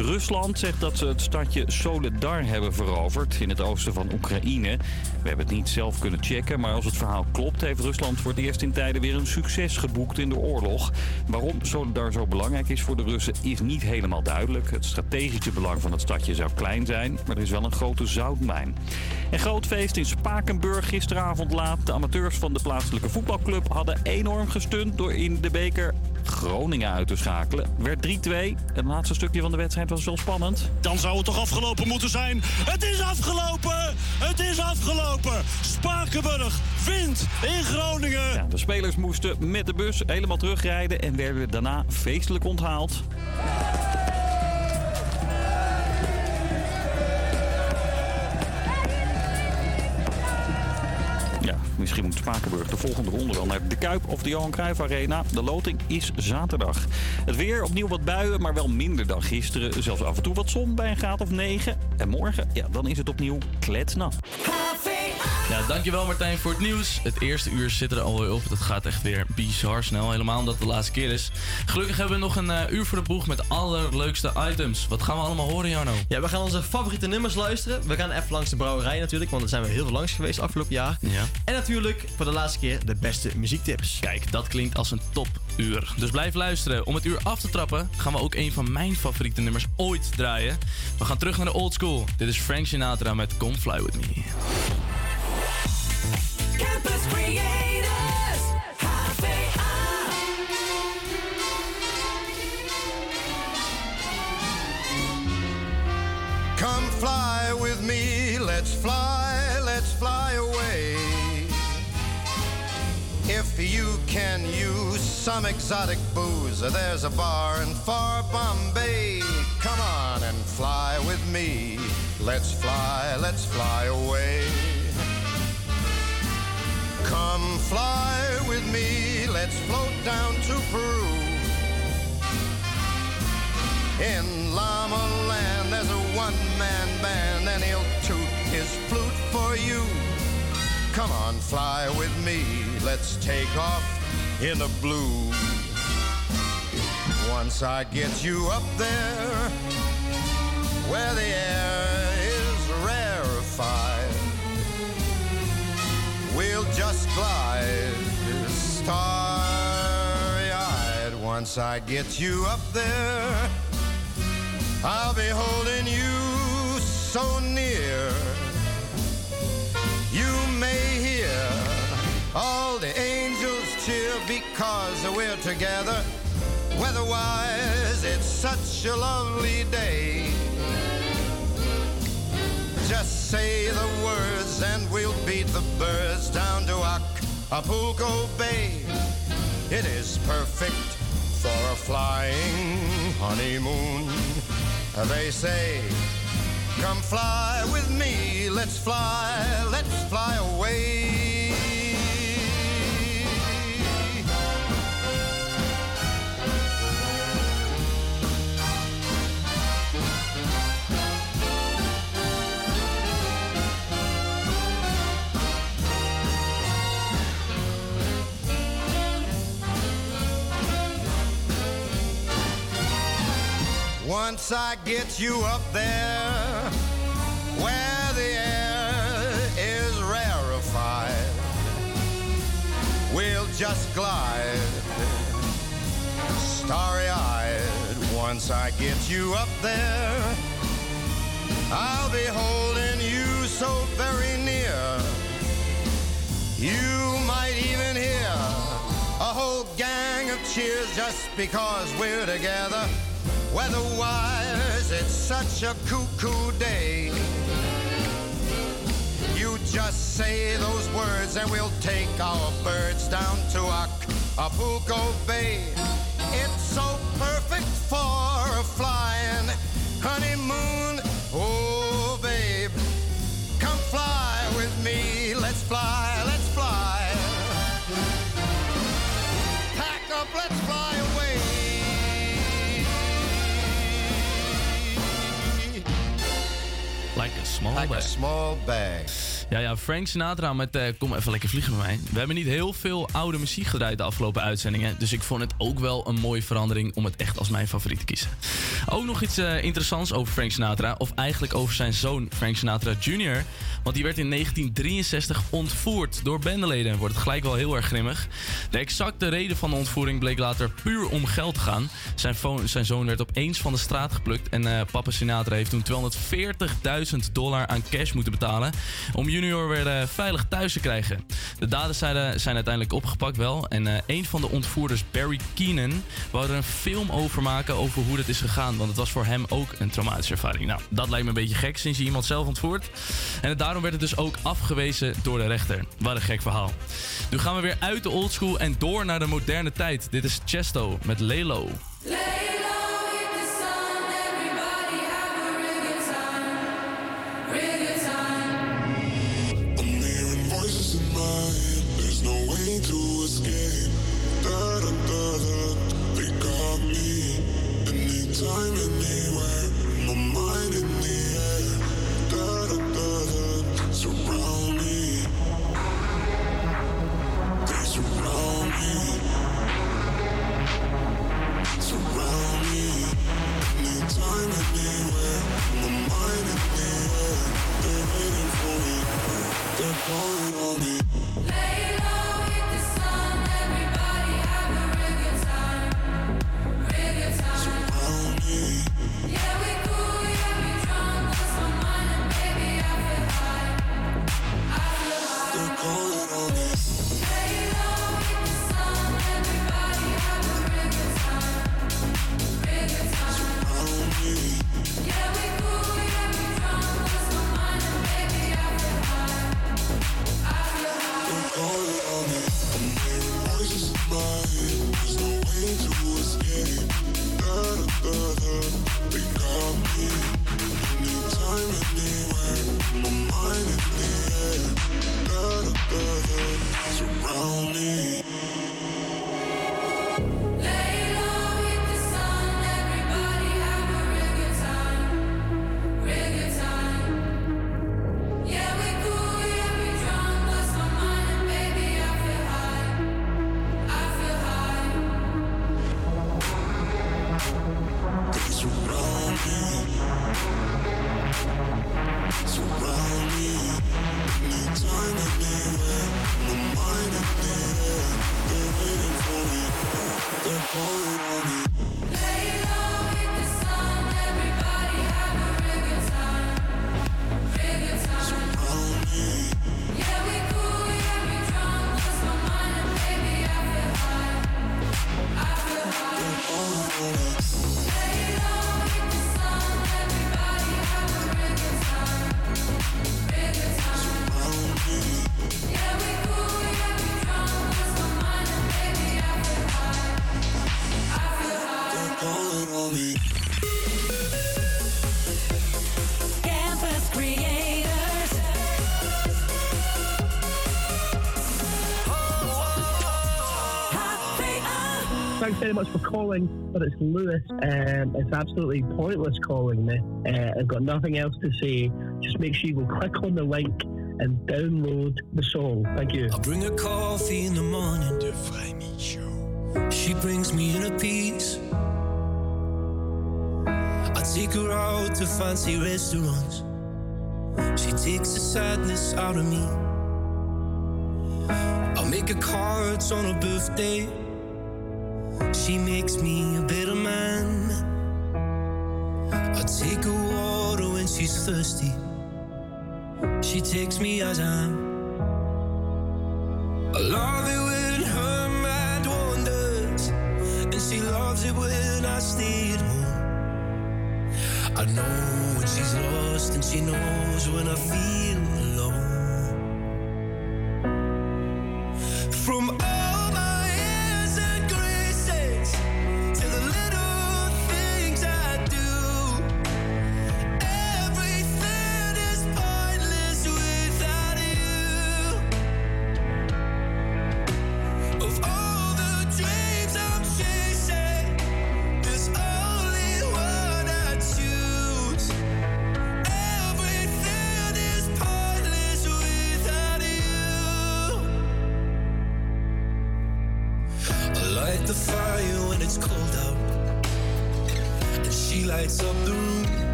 Rusland zegt dat ze het stadje Soledar hebben veroverd in het oosten van Oekraïne. We hebben het niet zelf kunnen checken, maar als het verhaal klopt... heeft Rusland voor het eerst in tijden weer een succes geboekt in de oorlog. Waarom Soledar zo belangrijk is voor de Russen is niet helemaal duidelijk. Het strategische belang van het stadje zou klein zijn, maar er is wel een grote zoutmijn. En groot feest in Spakenburg gisteravond laat. De amateurs van de plaatselijke voetbalclub hadden enorm gestund... door in de beker Groningen uit te schakelen. Werd 3-2. Het laatste stukje van de wedstrijd was wel spannend. Dan zou het toch afgelopen moeten zijn. Het is afgelopen! Het is afgelopen! Spakenburg wint in Groningen! Ja, de spelers moesten met de bus helemaal terugrijden en werden daarna feestelijk onthaald. Misschien moet Spakenburg de volgende ronde wel naar de Kuip of de Johan Cruijff Arena. De loting is zaterdag. Het weer opnieuw wat buien, maar wel minder dan gisteren. Zelfs af en toe wat zon bij een graad of 9. En morgen, ja, dan is het opnieuw kletsnat. Ja, dankjewel Martijn voor het nieuws. Het eerste uur zit er alweer op. Dat gaat echt weer bizar snel. Helemaal omdat het de laatste keer is. Gelukkig hebben we nog een eh, uur voor de boeg met allerleukste items. Wat gaan we allemaal horen, Jarno? Ja, we gaan onze favoriete nummers luisteren. We gaan even langs de brouwerij natuurlijk, want daar zijn we heel veel langs geweest afgelopen jaar. Ja. En natuurlijk voor de laatste keer de beste muziektips. Kijk, dat klinkt als een topuur. Dus blijf luisteren. Om het uur af te trappen gaan we ook een van mijn favoriete nummers ooit draaien. We gaan terug naar de old school. Dit is Frank Sinatra met Come Fly With Me. Campus Creators, Come fly with me, let's fly, let's fly away. If you can use some exotic booze, there's a bar in far Bombay. Come on and fly with me, let's fly, let's fly away. Come fly with me, let's float down to Peru. In Llama Land, there's a one-man band, and he'll toot his flute for you. Come on, fly with me, let's take off in the blue. Once I get you up there, where the air is rarefied, we'll just glide starry-eyed. Once I get you up there, I'll be holding you so near. You may hear all the angels cheer because we're together. Weatherwise, it's such a lovely day. Just say the words and we'll beat the birds down to Acapulco Bay. It is perfect for a flying honeymoon. They say, come fly with me, let's fly, let's fly away. Once I get you up there where the air is rarefied, we'll just glide starry eyed. Once I get you up there, I'll be holding you so very near. You might even hear a whole gang of cheers just because we're together. Weather-wise, it's such a cuckoo day. You just say those words and we'll take our birds down to Acapulco Bay. It's so perfect for a flying honeymoon. Oh, babe, come fly with me. Let's fly, let's fly. Small Like a small bag. Ja, ja, Frank Sinatra met eh, Kom even lekker vliegen met mij. We hebben niet heel veel oude muziek gedraaid de afgelopen uitzendingen. Dus ik vond het ook wel een mooie verandering om het echt als mijn favoriet te kiezen. Ook nog iets eh, interessants over Frank Sinatra. Of eigenlijk over zijn zoon Frank Sinatra Jr. Want die werd in 1963 ontvoerd door bendeleden. Wordt het gelijk wel heel erg grimmig. De exacte reden van de ontvoering bleek later puur om geld te gaan. Zijn, zijn zoon werd opeens van de straat geplukt. En eh, papa Sinatra heeft toen 240.000 dollar aan cash moeten betalen. Om junior weer eh, veilig thuis te krijgen. De daders zijn, zijn uiteindelijk opgepakt wel. En eh, een van de ontvoerders, Barry Keenan, wou er een film over maken over hoe dat is gegaan. Want het was voor hem ook een traumatische ervaring. Nou, dat lijkt me een beetje gek sinds je iemand zelf ontvoert. En daarom werd het dus ook afgewezen door de rechter. Wat een gek verhaal. Nu gaan we weer uit de oldschool en door naar de moderne tijd. Dit is Chesto met Lelo. Lewis. Um, it's absolutely pointless calling me. Uh, I've got nothing else to say. Just make sure you go click on the link and download the song. Thank you. I Bring her coffee in the morning. The Vrijmiet Show. She brings me inner peace. I take her out to fancy restaurants. She takes the sadness out of me. I make her cards on her birthday she makes me a better man. I take her water when she's thirsty. She takes me as I am. I love it when her mind wanders, and she loves it when I stay at home. I know when she's lost, and she knows when I feel alone. From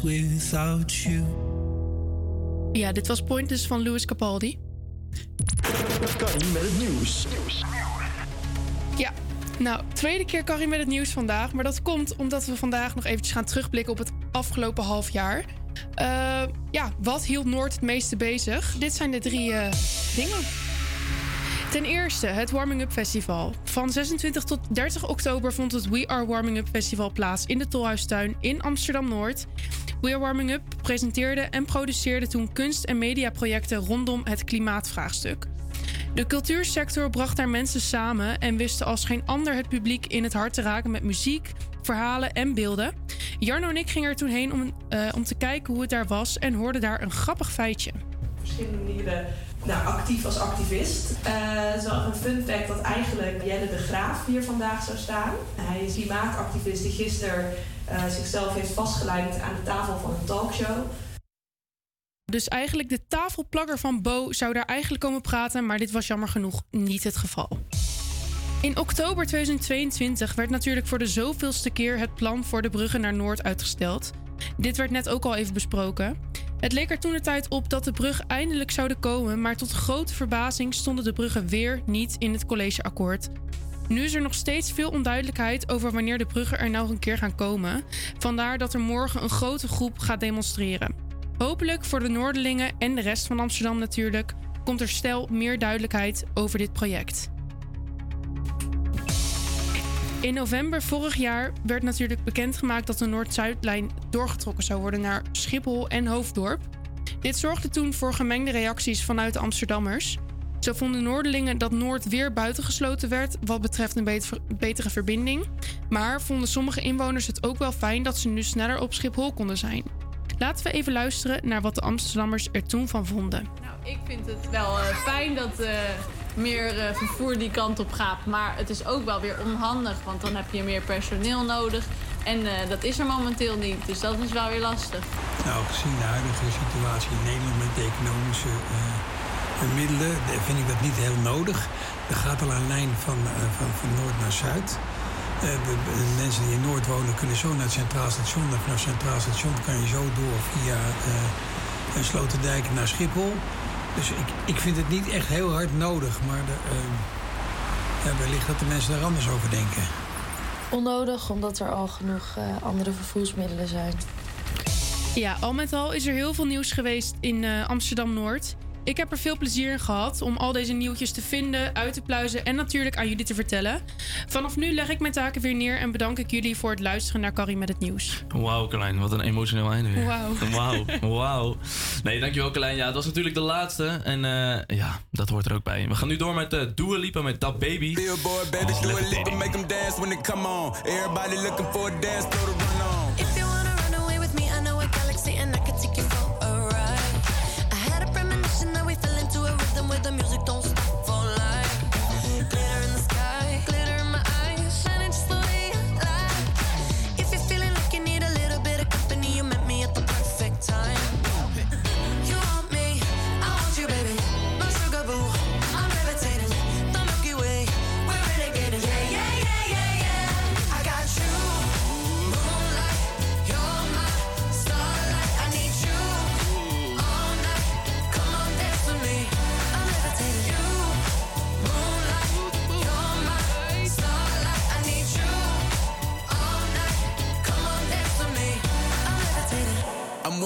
without you. Ja, dit was Pointless van Louis Capaldi. Carrie met het nieuws. Ja, nou, tweede keer Carrie met het nieuws vandaag. Maar dat komt omdat we vandaag nog eventjes gaan terugblikken op het afgelopen half jaar. Eh, ja, wat hield Noord het meeste bezig? Dit zijn de drie eh, dingen. Ten eerste het Warming Up Festival. Van 26 tot 30 oktober vond het We Are Warming Up Festival plaats in de Tolhuistuin in Amsterdam-Noord. We Are Warming Up presenteerde en produceerde toen kunst- en mediaprojecten rondom het klimaatvraagstuk. De cultuursector bracht daar mensen samen en wist als geen ander het publiek in het hart te raken met muziek, verhalen en beelden. Jarno en ik gingen er toen heen om, eh, om te kijken hoe het daar was en hoorden daar een grappig feitje. verschillende manieren nou, actief als activist. Wel een fun fact dat eigenlijk Jelle de Graaf hier vandaag zou staan. Hij is klimaatactivist die gisteren zichzelf heeft vastgelijmd aan de tafel van een talkshow. Dus eigenlijk de tafelplagger van Bo zou daar eigenlijk komen praten, maar dit was jammer genoeg niet het geval. In oktober 2022 werd natuurlijk voor de zoveelste keer het plan voor de bruggen naar Noord uitgesteld. Dit werd net ook al even besproken. Het leek er toen de tijd op dat de brug eindelijk zouden komen, maar tot grote verbazing stonden de bruggen weer niet in het collegeakkoord. Nu is er nog steeds veel onduidelijkheid over wanneer de bruggen er nou een keer gaan komen. Vandaar dat er morgen een grote groep gaat demonstreren. Hopelijk voor de Noorderlingen en de rest van Amsterdam natuurlijk komt er stel meer duidelijkheid over dit project. In november vorig jaar werd natuurlijk bekendgemaakt dat de Noord-Zuidlijn doorgetrokken zou worden naar Schiphol en Hoofddorp. Dit zorgde toen voor gemengde reacties vanuit de Amsterdammers. Zo vonden Noorderlingen dat Noord weer buitengesloten werd wat betreft een beter- betere verbinding. Maar vonden sommige inwoners het ook wel fijn dat ze nu sneller op Schiphol konden zijn. Laten we even luisteren naar wat de Amsterdammers er toen van vonden. Ik vind het wel eh, fijn dat eh, meer eh, vervoer die kant op gaat. Maar het is ook wel weer onhandig, want dan heb je meer personeel nodig. En eh, dat is er momenteel niet, dus dat is wel weer lastig. Nou, gezien de huidige situatie in Nederland met de economische eh, middelen, vind ik dat niet heel nodig. Er gaat al een lijn van, eh, van, van noord naar zuid. Eh, de, de mensen die in Noord wonen kunnen zo naar het Centraal Station. En vanaf het Centraal Station kan je zo door via eh, Sloterdijk naar Schiphol. Dus ik, ik vind het niet echt heel hard nodig. Maar de, ja, wellicht dat de mensen daar anders over denken. Onnodig, omdat er al genoeg eh, andere vervoersmiddelen zijn. Ja, al met al is er heel veel nieuws geweest in eh, Amsterdam Noord. Ik heb er veel plezier in gehad om al deze nieuwtjes te vinden, uit te pluizen en natuurlijk aan jullie te vertellen. Vanaf nu leg ik mijn taken weer neer en bedank ik jullie voor het luisteren naar Carrie met het nieuws. Wauw, Carlijn, wat een emotioneel einde weer. Wauw. Wauw, wauw. Nee, dankjewel Carlijn. Ja, het was natuurlijk de laatste. En eh, ja, dat hoort er ook bij. We gaan nu door met uh, Dua Lipa met Dat Baby. Billboard, baby, Oh, make them dance when they come on. Everybody looking for a dance to run on.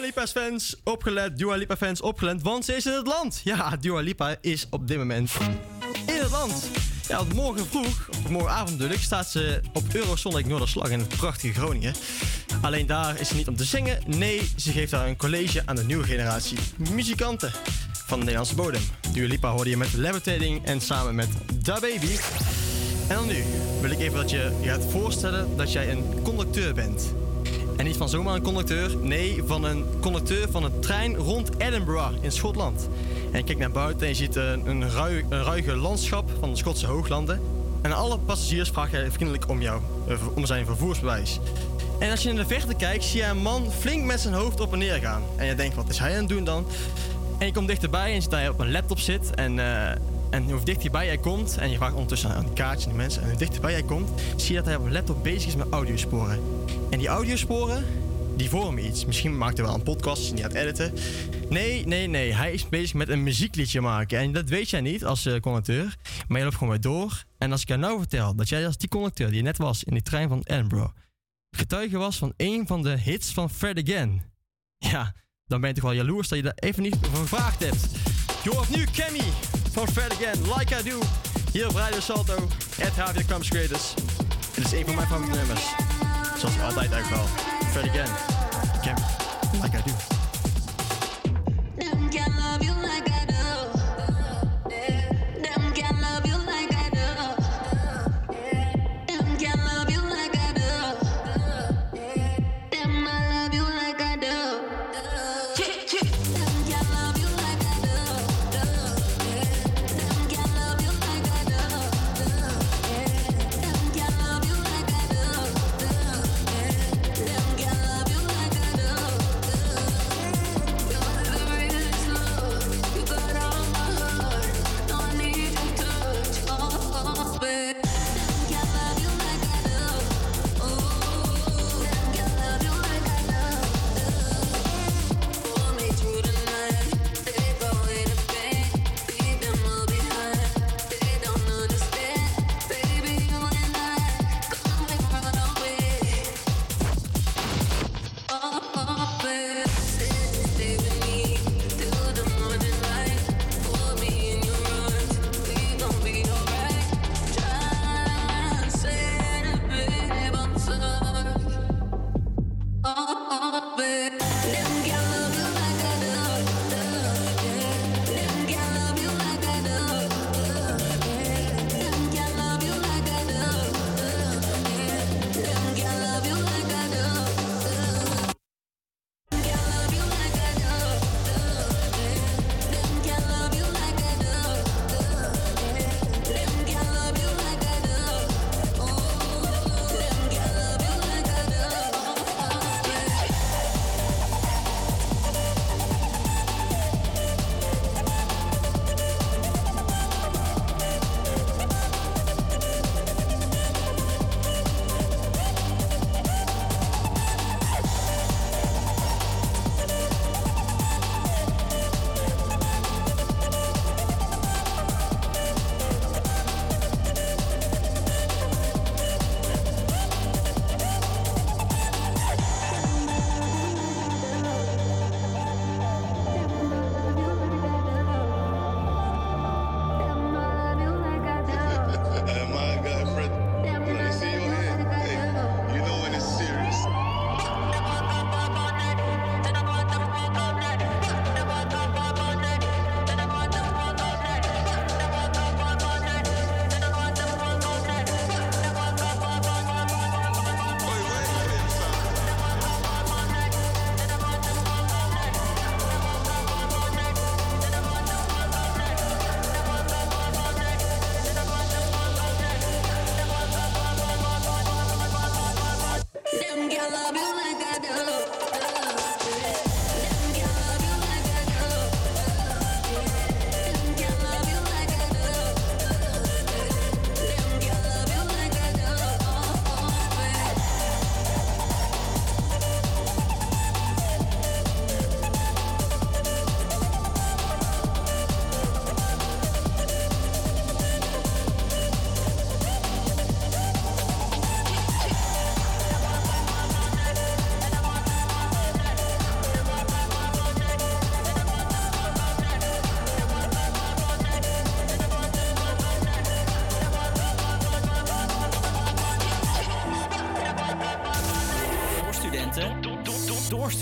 Lipa's fans opgelet, Dua Lipa fans opgelet, want ze is in het land. Ja, Dua Lipa is op dit moment in het land. Ja, want morgen vroeg, of morgenavond staat ze op Eurosonic Noorderslag in het prachtige Groningen. Alleen daar is ze niet om te zingen. Nee, ze geeft daar een college aan de nieuwe generatie muzikanten. van de Nederlandse bodem. Dua Lipa hoorde je met Levitating en samen met Da Baby. En dan nu wil ik even dat je je gaat voorstellen dat jij een conducteur bent. En niet van zomaar een conducteur, nee, van een conducteur van een trein rond Edinburgh in Schotland. En je kijkt naar buiten en je ziet een, een, rui- een ruige landschap van de Schotse hooglanden. En alle passagiers vraag jij vriendelijk om, jou, eh, om zijn vervoersbewijs. En als je in de verte kijkt, zie je een man flink met zijn hoofd op en neer gaan. En je denkt, wat is hij aan het doen dan? En je komt dichterbij en ziet dat hij op een laptop zit. En, eh, en hoe dichterbij jij komt, en je vraagt ondertussen aan die kaartjes en die mensen. En hoe dichterbij jij komt, zie je dat hij op een laptop bezig is met audiosporen. En die audiosporen, die vormen iets. Misschien maakt hij wel een podcast, is niet aan het editen. Nee, nee, nee. Hij is bezig met een muziekliedje maken. En dat weet jij niet als eh, conducteur. Maar je loopt gewoon weer door. En als ik jou nou vertel dat jij als die conducteur die je net was in die trein van Edinburgh... getuige was van een van de hits van Fred Again... Ja, dan ben je toch wel jaloers dat je daar even niet over gevraagd hebt. Je hoort nu Cammy van Fred Again, Like I Do. Hier op Radio Salto, at Havia Campus Creators. Het is een van mijn favoriete nummers. Zoals altijd eigenlijk wel. Fred Again, Cammy,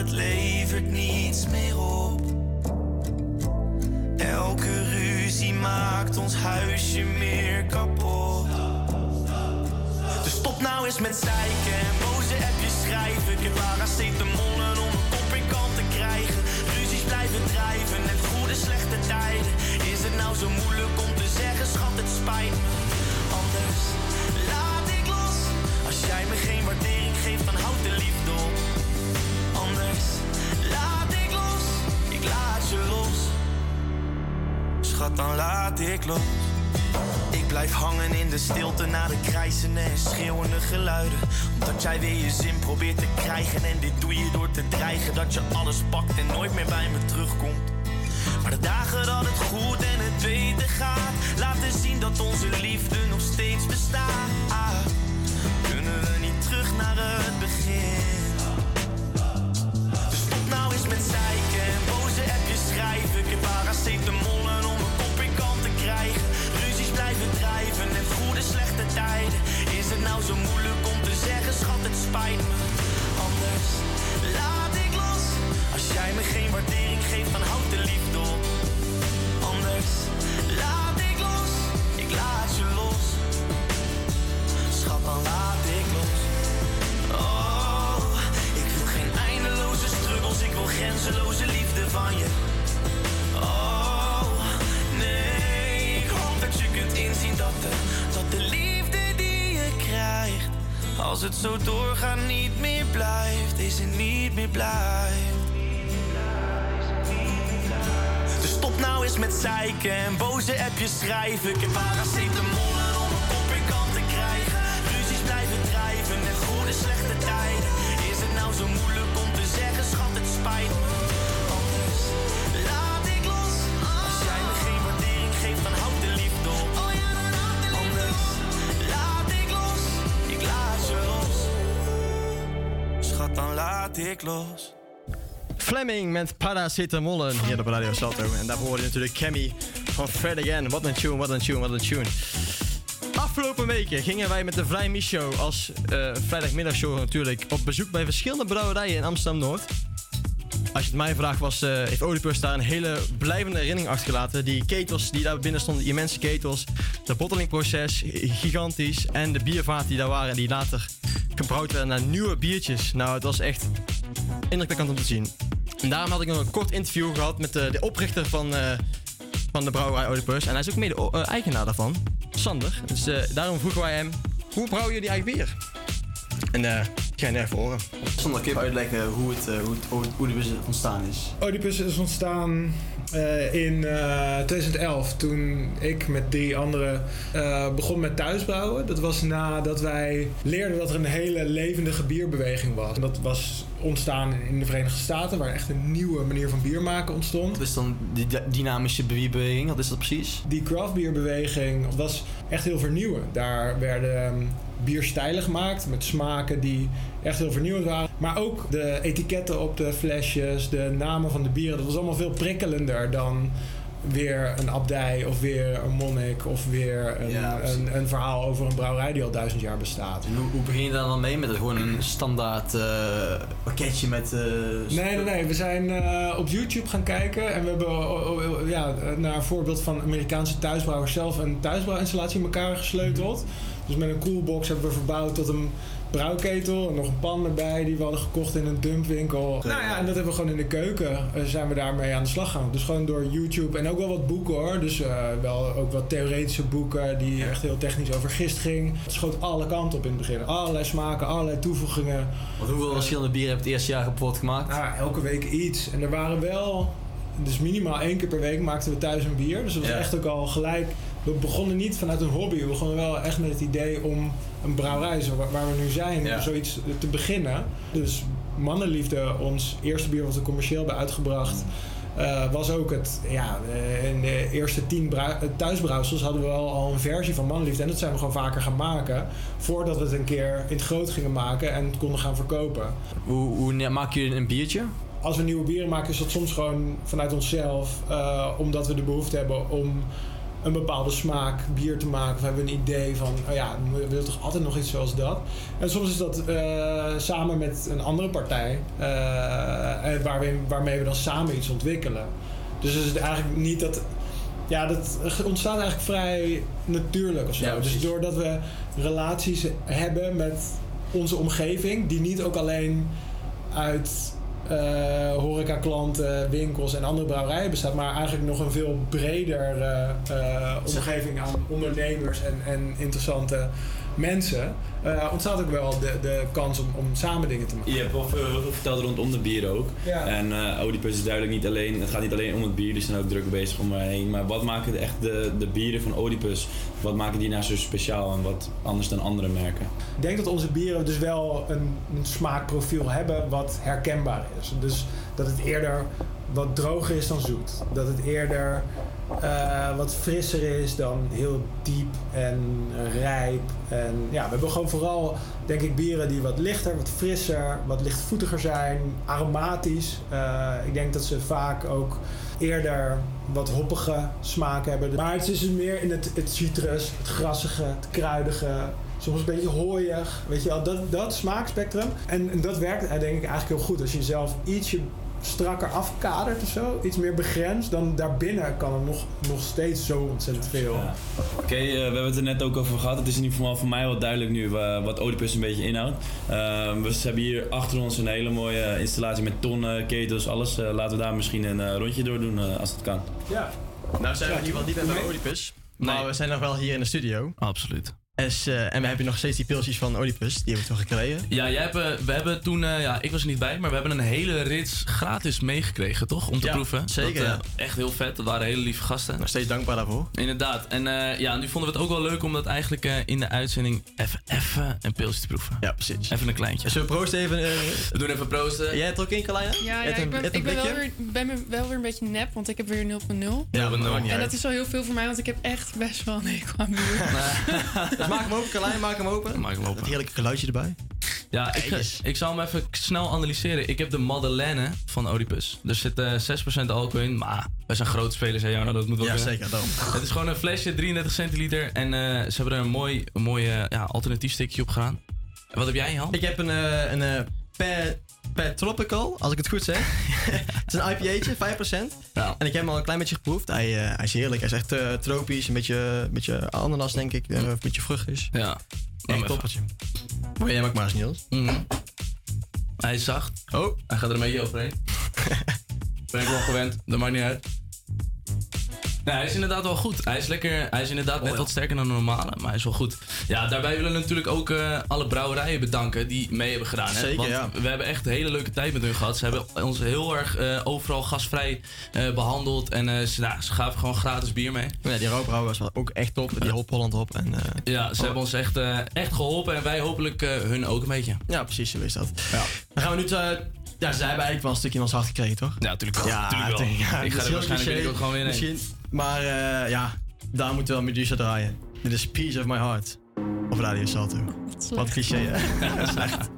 het levert niets meer op. Elke ruzie maakt ons huisje meer kapot. Dus stop nou eens met zeiken en boze appjes schrijven. Ik heb paracetamolen om een kop in kant te krijgen. Ruzies blijven drijven, net goede slechte tijden. Is het nou zo moeilijk om te zeggen, schat, het spijt me. Anders laat ik los. Als jij me geen waardering geeft, dan houd de liefde Schat, dan laat ik los. Ik blijf hangen in de stilte na de krijzende en schreeuwende geluiden. Omdat jij weer je zin probeert te krijgen. En dit doe je door te dreigen dat je alles pakt en nooit meer bij me terugkomt. Maar de dagen dat het goed en het beter gaat, laten zien dat onze liefde nog steeds bestaat. Kunnen we niet terug naar het Anders laat ik los. Als jij me geen waardering geeft, dan houd de liefde op. Anders laat ik los, ik laat je los. Schat, dan laat ik los. Oh, ik wil geen eindeloze struggles, ik wil grenzeloze liefde van je. Oh, nee, ik hoop dat je kunt inzien dat de, als het zo doorgaat niet meer blijft, deze niet meer blijft. Dus stop nou eens met zeiken en boze appjes schrijven. Ik heb paracetamolen laat ik los. Fleming met Paracetamollen hier op Radio Salto. En daarvoor hoorde je natuurlijk Cammy van Fred Again. Wat een tune, wat een tune, wat een tune. Afgelopen weken gingen wij met de Vrij Show als eh, vrijdagmiddagshow natuurlijk op bezoek bij verschillende brouwerijen in Amsterdam-Noord. Als je het mij vraagt, was, eh, heeft Oedipus daar een hele blijvende herinnering achtergelaten. Die ketels die daar binnen stonden, die immense ketels. De bottelingproces, gigantisch. En de biervaten die daar waren, die later gebrouwd werden naar nieuwe biertjes. Nou, het was echt indrukwekkend om te zien. En daarom had ik nog een kort interview gehad met de, de oprichter van, eh, van de brouwerij Oedipus. En hij is ook mede eh, eigenaar daarvan, Sander. Dus eh, daarom vroegen wij hem, hoe brouwen jullie eigen bier? En eh ik ga je even horen. Sander, kun je uitleggen hoe het, eh, hoe het hoe Oedipus ontstaan is? Oedipus is ontstaan eh, in eh, 2011 toen ik met drie anderen eh, begon met thuisbrouwen. Dat was nadat wij leerden dat er een hele levendige bierbeweging was. En dat was ontstaan in de Verenigde Staten, waar echt een nieuwe manier van bier maken ontstond. Wat is dan die dy- dynamische bierbeweging? Wat is dat precies? Die craftbierbeweging was echt heel vernieuwend. Daar werden ehm, bierstijlen gemaakt met smaken die echt heel vernieuwend waren. Maar ook de etiketten op de flesjes, de namen van de bieren, dat was allemaal veel prikkelender dan weer een abdij of weer een monnik of weer een, Ja, een, een verhaal over een brouwerij die al duizend jaar bestaat. En hoe, hoe begin je daar dan mee? Met het gewoon een standaard eh, pakketje met... eh, Nee, nee, nee. We zijn eh, op YouTube gaan kijken en we hebben oh, oh, oh, ja, naar een voorbeeld van Amerikaanse thuisbrouwers zelf een thuisbrouwinstallatie in elkaar gesleuteld. Dus met een coolbox hebben we verbouwd tot een brouwketel en nog een pan erbij die we hadden gekocht in een dumpwinkel. Nou ja, en dat hebben we gewoon in de keuken eh, zijn we daarmee aan de slag gaan. Dus gewoon door YouTube en ook wel wat boeken hoor. Dus eh, wel ook wat theoretische boeken die echt heel technisch over gist ging. Het schoot alle kanten op in het begin. Allerlei smaken, allerlei toevoegingen. Want hoeveel verschillende bieren heb je het eerste jaar kapot gemaakt? Nou, elke week iets. En er waren wel, dus minimaal één keer per week maakten we thuis een bier. Dus dat was Ja. echt ook al gelijk. We begonnen niet vanuit een hobby. We begonnen wel echt met het idee om een brouwerij, zo waar, waar we nu zijn, Ja. zoiets te beginnen. Dus Mannenliefde, ons eerste bier wat we commercieel hebben uitgebracht, eh, was ook het, ja, eh, in de eerste tien thuisbrouwsels hadden we wel al een versie van Mannenliefde. En dat zijn we gewoon vaker gaan maken, voordat we het een keer in het groot gingen maken en het konden gaan verkopen. Hoe, hoe maak je een biertje? Als we nieuwe bieren maken, is dat soms gewoon vanuit onszelf, eh, omdat we de behoefte hebben om een bepaalde smaak bier te maken. Of hebben we een idee van, oh ja, we willen toch altijd nog iets zoals dat. En soms is dat eh, samen met een andere partij, eh, en waar we, waarmee we dan samen iets ontwikkelen. Dus is het eigenlijk niet dat. Ja, dat ontstaat eigenlijk vrij natuurlijk of zo. Ja, dus doordat we relaties hebben met onze omgeving, die niet ook alleen uit eh horecaklanten, winkels en andere brouwerijen bestaat, maar eigenlijk nog een veel breder eh, eh, omgeving aan ondernemers en, en interessante mensen, eh, ontstaat ook wel de, de kans om, om samen dingen te maken. Je hebt wel veel, verteld rondom de bieren ook. Ja. En eh Oedipus is duidelijk niet alleen, het gaat niet alleen om het bier, die zijn ook druk bezig om heen. Maar wat maken echt de, de bieren van Oedipus, wat maken die nou zo speciaal en wat anders dan andere merken? Ik denk dat onze bieren dus wel een, een smaakprofiel hebben wat herkenbaar is. Dus dat het eerder wat droger is dan zoet. Dat het eerder eh, wat frisser is dan heel diep en rijp. En ja, we hebben gewoon vooral, denk ik, bieren die wat lichter, wat frisser, wat lichtvoetiger zijn, aromatisch. Eh, ik denk dat ze vaak ook eerder wat hoppige smaak hebben. Maar het is dus meer in het, het citrus, het grassige, het kruidige. Soms een beetje hooiig, weet je wel, dat, dat smaakspectrum. En, en dat werkt eh, denk ik eigenlijk heel goed. Als je jezelf ietsje strakker afkadert of zo, iets meer begrenst, dan daarbinnen kan er nog, nog steeds zo ontzettend veel. Oké, eh, we hebben het er net ook over gehad. Het is in ieder geval voor mij wel duidelijk nu wat Oedipus een beetje inhoudt. Eh, we hebben hier achter ons een hele mooie installatie met tonnen, ketels, alles. Eh, laten we daar misschien een eh, rondje door doen eh, als het kan. Ja. Nou zijn we in ieder geval niet bij Oedipus. Maar we zijn nog wel hier in de studio. Absoluut. Es, eh, en we hebben nog steeds die pilsjes van Oedipus. Die hebben we toen gekregen. Ja, jij hebt, eh, we hebben toen, eh, ja, ik was er niet bij, maar we hebben een hele rits gratis meegekregen, toch? Om te Ja, proeven. zeker, Dat, eh, Echt heel vet. Dat waren hele lieve gasten. Nog steeds dankbaar daarvoor. Inderdaad. En eh, ja, nu vonden we het ook wel leuk om dat eigenlijk eh, in de uitzending even, even een pilsje te proeven. Ja, precies. Even een kleintje. Zullen we proosten even? eh, We doen even proosten. Jij hebt ook in, Carlina? Ja, ja een- ik ben, ik wel weer, ben me- wel weer een beetje nep, want ik heb weer 0.0. Ja, maar dat maakt niet En uit. dat is wel heel veel voor mij, want ik heb echt best wel een hekel aan bier. Maak hem open, Carlijn, maak hem open. Maak hem open. Dat heerlijke geluidje erbij. Ja, ik, ik zal hem even snel analyseren. Ik heb de Madeleine van Oedipus. Er zit eh 6% alcohol in, maar wij zijn grote spelers, hè Jarno, dat moet wel Ja, kunnen. zeker, daarom. Het is gewoon een flesje, 33 centiliter. En eh, ze hebben er een mooi, een mooi eh, ja, alternatief stikje op gedaan. En wat heb jij in je hand? Ik heb een, eh, een per Tropical, als ik het goed zeg. het is een IPA'tje, 5%. Ja. En ik heb hem al een klein beetje geproefd. Hij, eh, hij is heerlijk. Hij is echt eh, tropisch, een beetje, een beetje ananas denk ik. eh, een beetje vruchtig. Ja. Echt toppertje. Wil jij hem ook maar eens, Niels? Mhm. Hij is zacht. Oh. Hij gaat er een beetje overheen. ben ik wel gewend. Dat maakt niet uit. Nee, hij is inderdaad wel goed. Hij is lekker. Hij is inderdaad net wat sterker dan de normale, maar hij is wel goed. Ja, daarbij willen we natuurlijk ook eh, alle brouwerijen bedanken die mee hebben gedaan. Hè? Zeker, Want ja. we hebben echt een hele leuke tijd met hun gehad. Ze hebben ons heel erg eh, overal gastvrij eh, behandeld. En ze, nou, ze gaven gewoon gratis bier mee. Ja, die rookbrouwer was wel ook echt top. Die Hop Holland op. En, Ja, ze hebben ons echt, echt geholpen en wij hopelijk hun ook een beetje. Ja, precies, zo is dat. Dan gaan we nu... ja, ze hebben eigenlijk wel een stukje in ons hart gekregen, toch? Ja, natuurlijk wel. Ja, natuurlijk wel. natuurlijk, ja, ik ga er waarschijnlijk binnenkort gewoon weer heen. Misschien. Maar eh, ja, daar moeten we wel Medusa draaien. Dit is Piece of My Heart. Op Radio Salto. Wat cliché, hè? Slecht.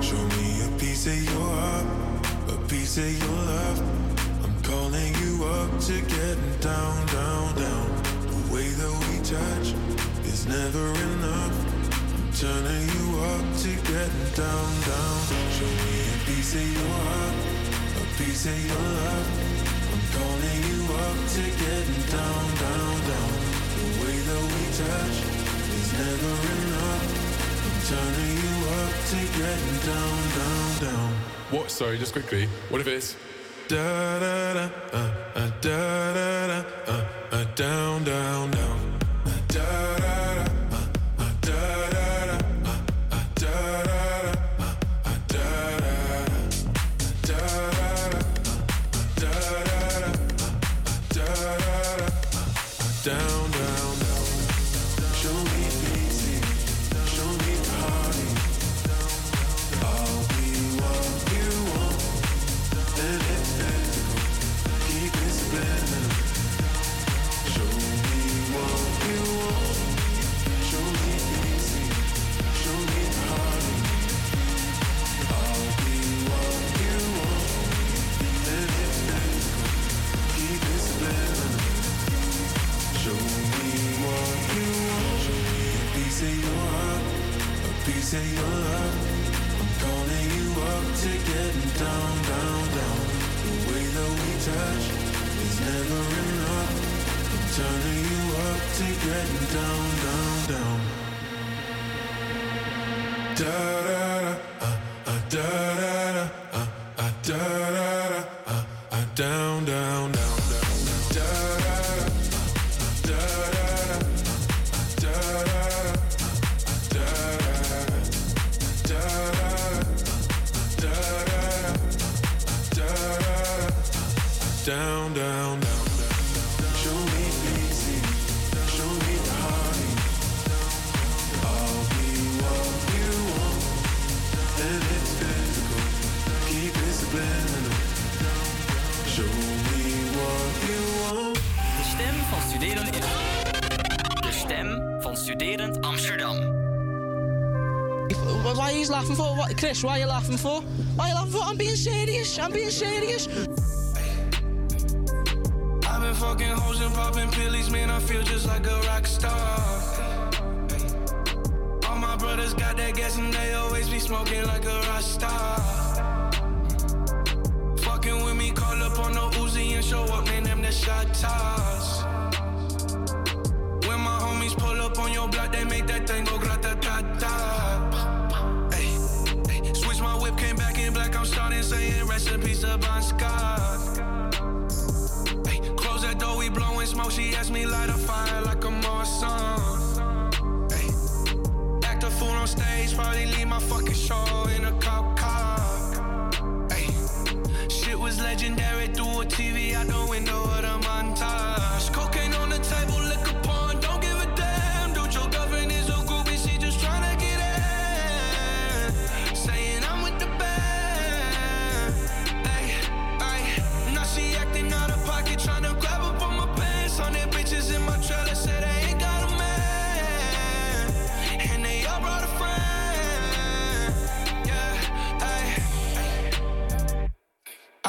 Show me a piece of your heart, a piece of your love. I'm calling you up to getting down, down, down. The way that we touch is never enough. I'm turning you up to getting down, down. Show me a piece of your heart, a piece of your love. Calling you up to getting down, down, down. The way that we touch is never enough. I'm turning you up to getting down, down, down. What? Sorry, just quickly. What if it's Da da da, uh, uh, da da da, uh, uh, down, down, down. Uh, da da say your love. I'm calling you up to getting down, down, down. The way that we touch is never enough. I'm turning you up to getting down, down, down. Da da da, uh, uh, da da da, uh, uh, da da da, uh, uh, down, down, down, down, down, down. Show me easy, show me the honey. I'll be what you want, and it's physical. Keep it subliminal. Show me what you want. De stem van Studerend De stem van Studerend Amsterdam. Why are you laughing for? What, Chris, why are you laughing for? Why are you laughing for? I'm being serious. I'm being serious. Fucking hoes and popping pillies, man. I feel just like a rock star. All my brothers got that gas and they always be smoking like a rock star. Fucking with me, call up on the Uzi and show up, man. Them the shot toss. When my homies pull up on your block, they make that thing go grata ta ta. Switch my whip, came back in black. I'm starting saying recipes to Bon Scott. Smoke. She asked me light a fire like a Marsan. Ay, act a fool on stage, probably leave my fucking show in a cop car. Ay, shit was legendary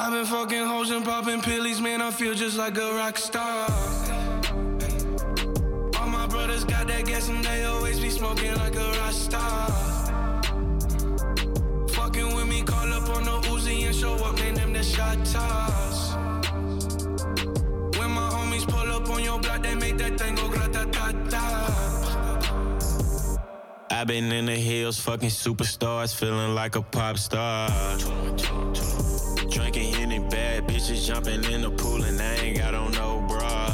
I've been fucking hoes and popping pillies, man. I feel just like a rock star. All my brothers got that gas and they always be smoking like a rock star. Fucking with me, call up on the Uzi and show up, man. Them the shot toss. When my homies pull up on your block, they make that thing go grata ta ta. I've been in the hills, fucking superstars, feeling like a pop star. Drinking any bad bitches, jumping in the pool, and I ain't got on no bra.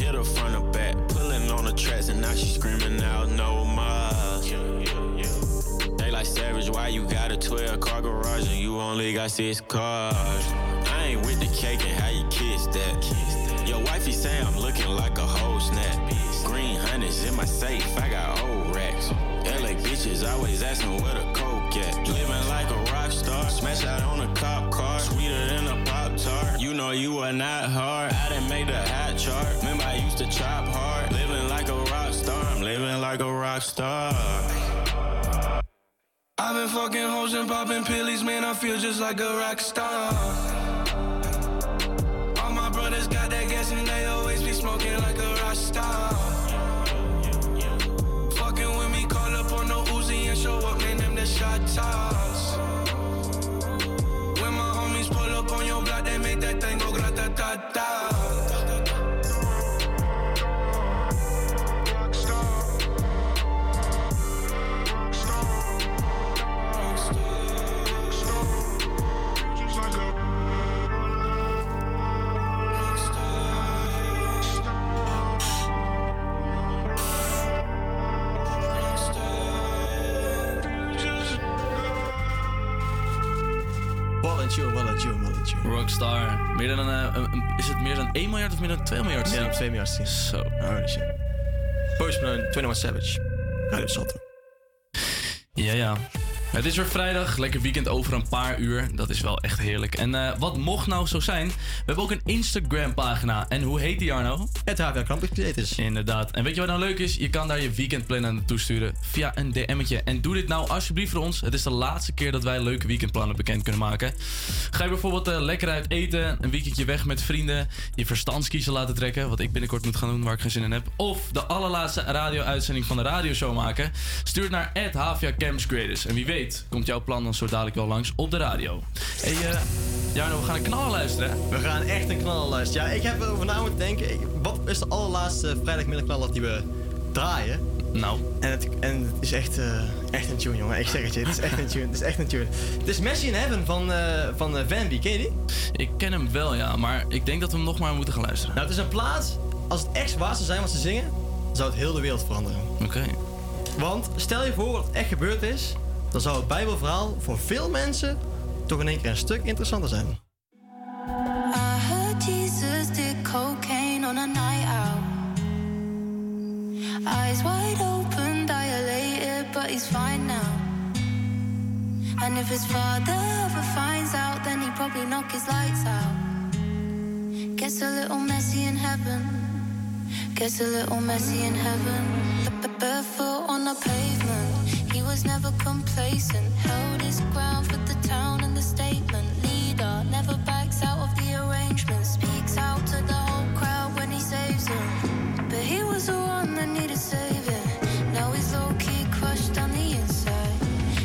Hit her front or back, pulling on the tracks, and now she screaming out no more. They like savage, why you got a 12 car garage and you only got six cars? I ain't with the cake and how you kiss that. Your wifey say I'm looking like a whole snap. Green hundreds in my safe, I got old racks. LA bitches always asking where the coke at. Living like a rock star, smash out on a cop car, sweeter than a pop tart. You know you are not hard. I didn't make the hot chart. Remember I used to chop hard. Living like a rock star, I'm living like a rock star. I've been fucking hoes and popping pillies, man. I feel just like a rock star. Smoking like a rock star. Fucking with me, call up on the Uzi and show up, man. Them the shot. When my homies pull up on your block, they make that thing go grata ta ta. Rockstar. Meer dan een, eh, een- een- is het meer dan 1 miljard of meer dan 2 miljard? Ja, 2 miljard streams. Zo. Holy shit. Post Malone, 21 Savage. Radio Salto. Ja, ja. Het is weer vrijdag, lekker weekend over een paar uur. Dat is wel echt heerlijk. En eh, wat mocht nou zo zijn? We hebben ook een Instagram pagina. En hoe heet die Arno? Het HVA Campus Creators. Inderdaad. En weet je wat nou leuk is? Je kan daar je weekendplannen naartoe sturen via een DM'tje. En doe dit nou alsjeblieft voor ons. Het is de laatste keer dat wij leuke weekendplannen bekend kunnen maken. Ga je bijvoorbeeld eh, lekker uit eten, een weekendje weg met vrienden, je verstandskiezen laten trekken, wat ik binnenkort moet gaan doen waar ik geen zin in heb. Of de allerlaatste radio-uitzending van de radioshow maken. Stuur het naar HVA Camps Creators. En wie weet komt jouw plan dan zo dadelijk wel langs op de radio. Hey, eh Jarno, we gaan een knallen luisteren. We gaan echt een knaller luisteren. Ja, ik heb erover na moeten denken. Ik- wat is de allerlaatste vrijdagmiddagknaller die we draaien? Nou. En het, en het is echt, eh, echt een tune, jongen. Ik zeg het je, het is echt een tune. Het is echt een tune. Het is Messi in Heaven van, eh van Van B. Ken je die? Ik ken hem wel, ja, maar ik denk dat we hem nog maar moeten gaan luisteren. Nou, het is een plaats. Als het echt waar zou zijn wat ze zingen, zou het heel de wereld veranderen. Oké. Want stel je voor wat echt gebeurd is, dan zou het Bijbelverhaal voor veel mensen toch in één keer een stuk interessanter zijn. Eyes wide open, dilated, but he's fine now. And if his father ever finds out, then he'd probably knock his lights out. Gets a little messy in heaven. Gets a little messy in heaven. B- b- Barefoot on the pavement. He was never complacent. Held his ground for the town and the statement. Leader never backs out of the arrangement. Speaks out to the whole crowd when he saves them. But he was the one that needed saving. Now he's low key crushed on the inside.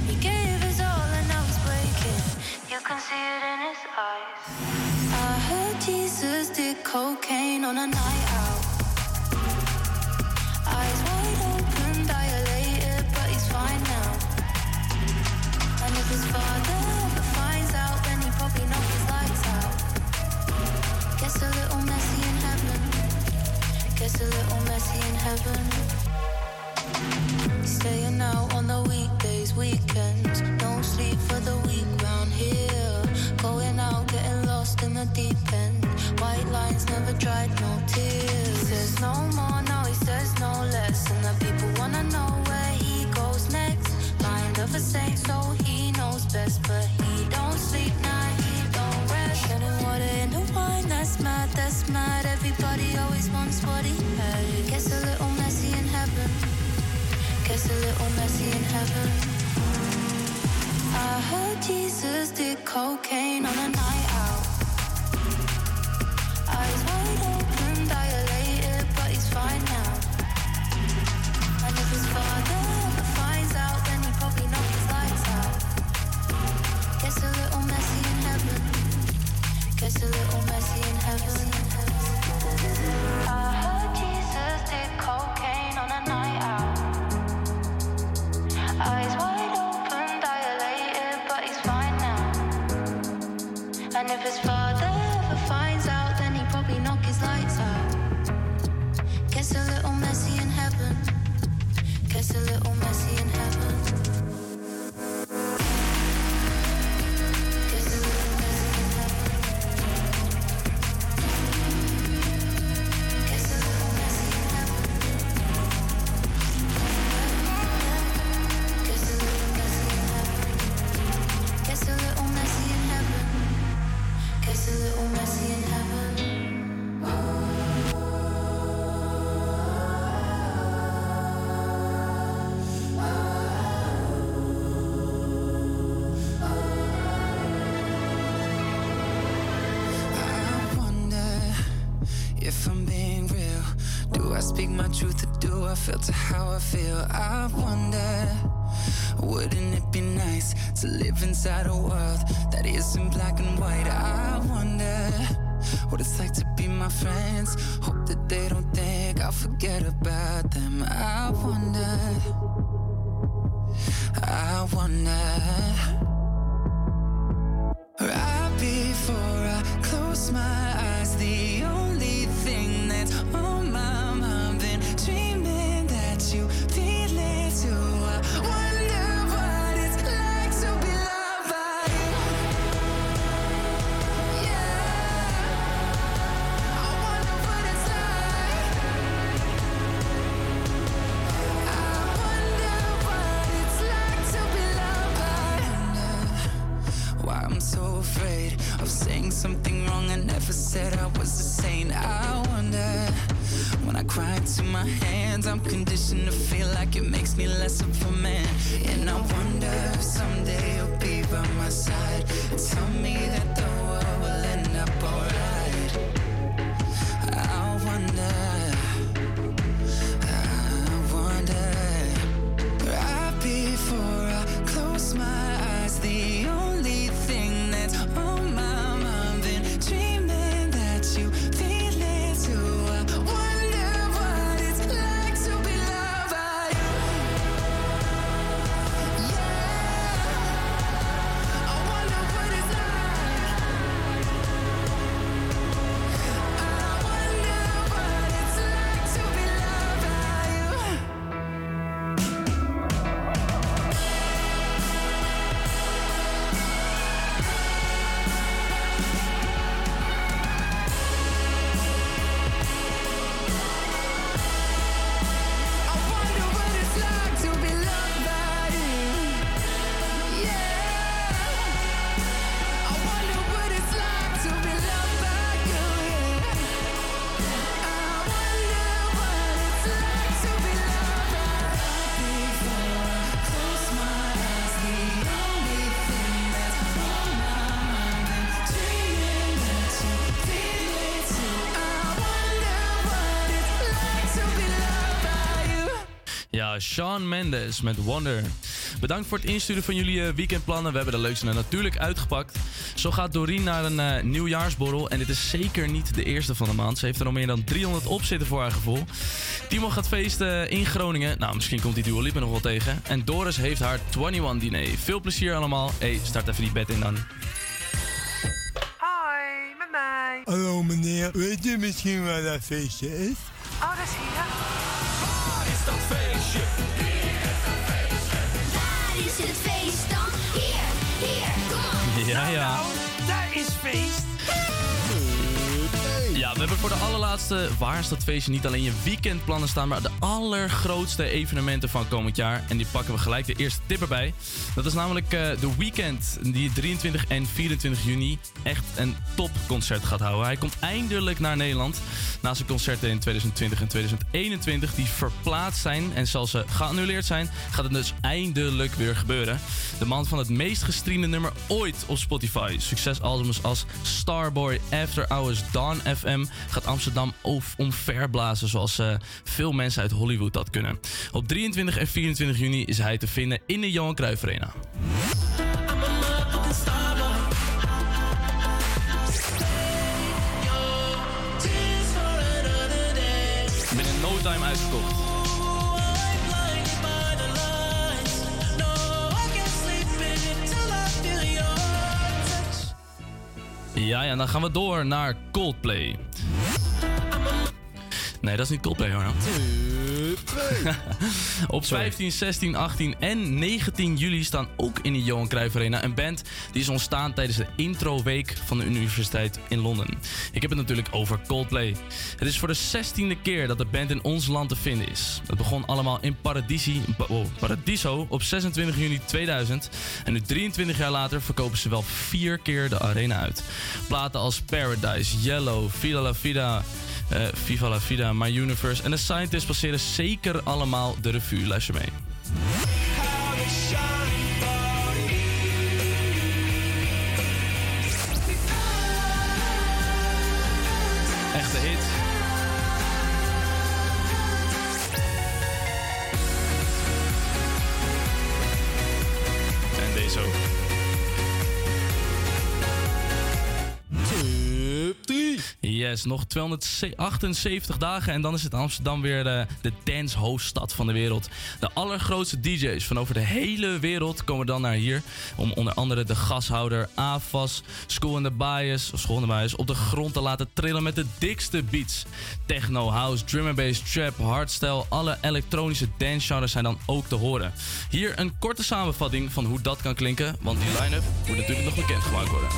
He gave his all and now he's breaking. You can see it in his eyes. I heard Jesus did cocaine on a night out. No sleep for the weed around here. Going out, getting lost in the deep end. White lines never dried, no tears. Says no more, now he says no less. And the people wanna know So he knows best. But he don't sleep, nah, he don't rest. Getting water in the wine, that's mad, that's mad. Everybody always wants what he a little messy in heaven. A little messy in heaven. I heard Jesus did cocaine on a night out. Eyes wide open, dilated, but he's fine now. His father A little messy in heaven. I heard Jesus did cocaine if I'm being real. Do I speak my truth or do I filter how I feel? I wonder, wouldn't it be nice to live inside a world that isn't black and white? I wonder what it's like to be my friends. Hope that they don't think I'll forget about them. I wonder, I wonder. Right before I close my something wrong. I never said I was a saint. I wonder when I cry into my hands, I'm conditioned to feel like it makes me less of a man. And I wonder if someday you'll be by my side. Tell me that the world will end up alright. I wonder. Sean Mendes met Wonder. Bedankt voor het insturen van jullie eh, weekendplannen. We hebben de leukste er natuurlijk uitgepakt. Zo gaat Doreen naar een eh, nieuwjaarsborrel. En dit is zeker niet de eerste van de maand. Ze heeft er al meer dan 300 op zitten voor haar gevoel. Timo gaat feesten in Groningen. Nou, misschien komt die Dua Lipa nog wel tegen. En Doris heeft haar 21 diner. Veel plezier allemaal. hey, start even die bed in dan. Hoi, met mij. Hallo meneer, weet u misschien waar dat feestje is? Oh, dat is hier. is dat feestje? Waar is het feest dan? Hier, hier, kom op. Ja, ja. Nou, daar is feest. We hebben voor de allerlaatste Waar is dat feestje niet alleen je weekendplannen staan, maar de allergrootste evenementen van komend jaar. En die pakken we gelijk de eerste tip erbij. Dat is namelijk eh, de Weekend, die 23 en 24 juni echt een topconcert gaat houden. Hij komt eindelijk naar Nederland. Na zijn concerten in 2020 en 2021 die verplaatst zijn en zelfs eh, geannuleerd zijn, gaat het dus eindelijk weer gebeuren. De man van het meest gestreamde nummer ooit op Spotify. Succesalbums als Starboy, After Hours, Dawn FM gaat Amsterdam omverblazen zoals eh, veel mensen uit Hollywood dat kunnen. Op 23 en 24 juni is hij te vinden in de Johan Cruijff Arena. Binnen no time uitverkocht. Ja, ja, dan gaan we door naar Coldplay. Nee, dat is niet Coldplay hoor. Op 15, 16, 18 en 19 juli staan ook in de Johan Cruijff Arena een band die is ontstaan tijdens de introweek van de Universiteit in Londen. Ik heb het natuurlijk over Coldplay. Het is voor de 16e keer dat de band in ons land te vinden is. Het begon allemaal in Paradisi, Paradiso op 26 juni 2000 en nu 23 jaar later verkopen ze wel vier keer de arena uit. Platen als Paradise, Yellow, Vida La Vida, eh, Viva La Vida, My Universe en The Scientist passeren zeker allemaal de revue. Luister mee. Echte hit. Yes, nog 278 dagen en dan is het Amsterdam weer de, de dance hoofdstad van de wereld. De allergrootste DJ's van over de hele wereld komen dan naar hier om onder andere de gashouder AFAS, School in the Bias, of School op de grond te laten trillen met de dikste beats. Techno, house, drum and bass, trap, hardstyle, alle elektronische dance genres zijn dan ook te horen. Hier een korte samenvatting van hoe dat kan klinken, want die line-up moet natuurlijk nog bekendgemaakt worden.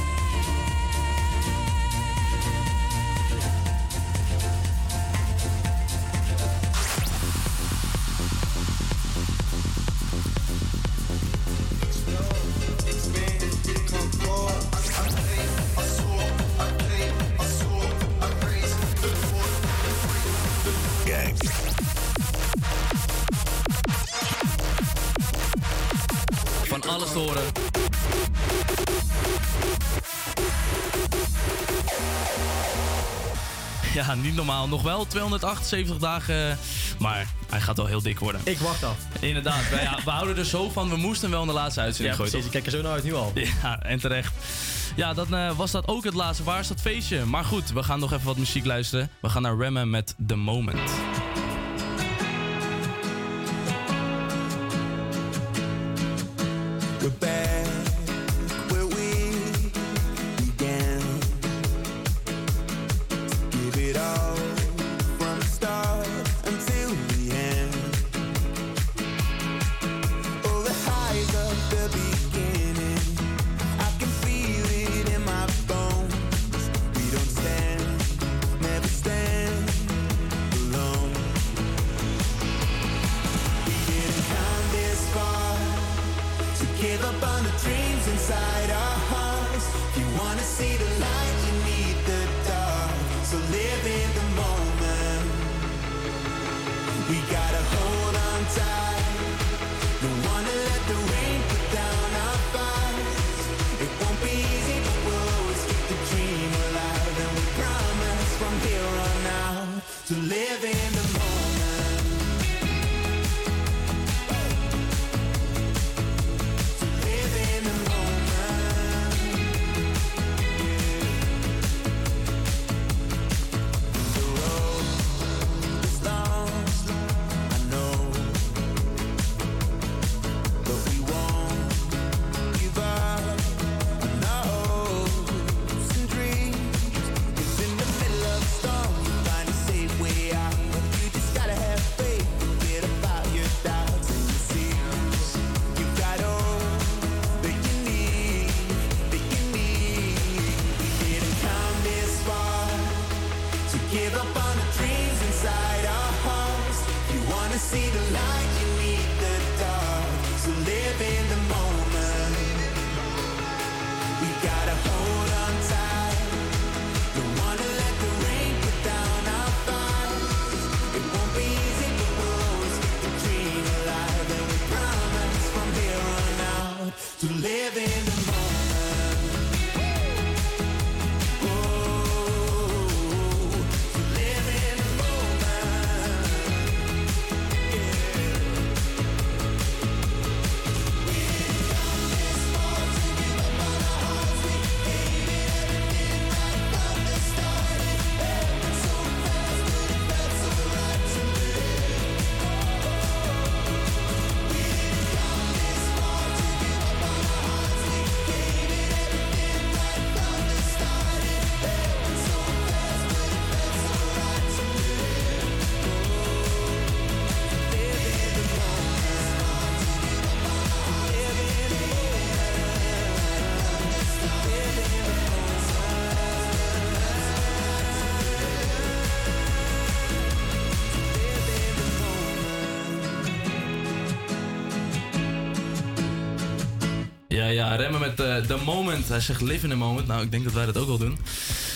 Van alles horen. Ja, niet normaal. Nog wel 278 dagen, maar hij gaat wel heel dik worden. Ik wacht af. Inderdaad, wij, ja, we houden er zo van. We moesten wel in de laatste uitzending Ja, gooien. precies. Ik kijk er zo naar uit nu al. Ja, en terecht. Ja, dan eh, was dat ook het laatste. Waar is dat feestje? Maar goed, we gaan nog even wat muziek luisteren. We gaan naar Remmen met The Moment. To live in Ja, ja, remmen met eh, The Moment. Hij zegt live in the moment. Nou, ik denk dat wij dat ook wel doen.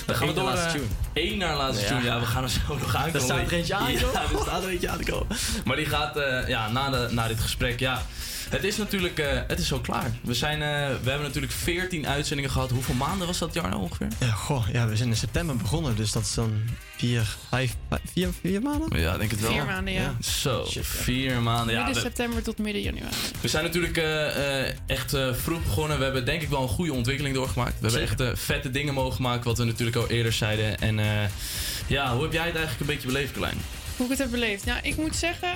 Dan gaan we Eén naar door. laatste eh, tune. één naar laatste Ja. tune. Ja, we gaan er zo nog aankomen. Er staat er eentje aan, Ja, joh. er staat er eentje aan te komen. Maar die gaat eh, ja, na, de, na dit gesprek. Ja, het is natuurlijk eh, het is zo klaar. We, zijn, eh, we hebben natuurlijk 14 uitzendingen gehad. Hoeveel maanden was dat, Jarno, ongeveer? Ja, goh, ja, we zijn in september begonnen, dus dat is dan vier, vijf, vijf- vier, vier maanden? Ja, denk het wel. Vier maanden, ja. Zo, vier maanden. Ja, Midden september tot midden januari. We zijn natuurlijk eh, eh, echt eh, vroeg begonnen. We hebben denk ik wel een goede ontwikkeling doorgemaakt. We hebben echt eh, vette dingen mogen maken, wat we natuurlijk al eerder zeiden. En eh, ja, hoe heb jij het eigenlijk een beetje beleefd, Klein? Hoe ik het heb beleefd? Nou, ik moet zeggen,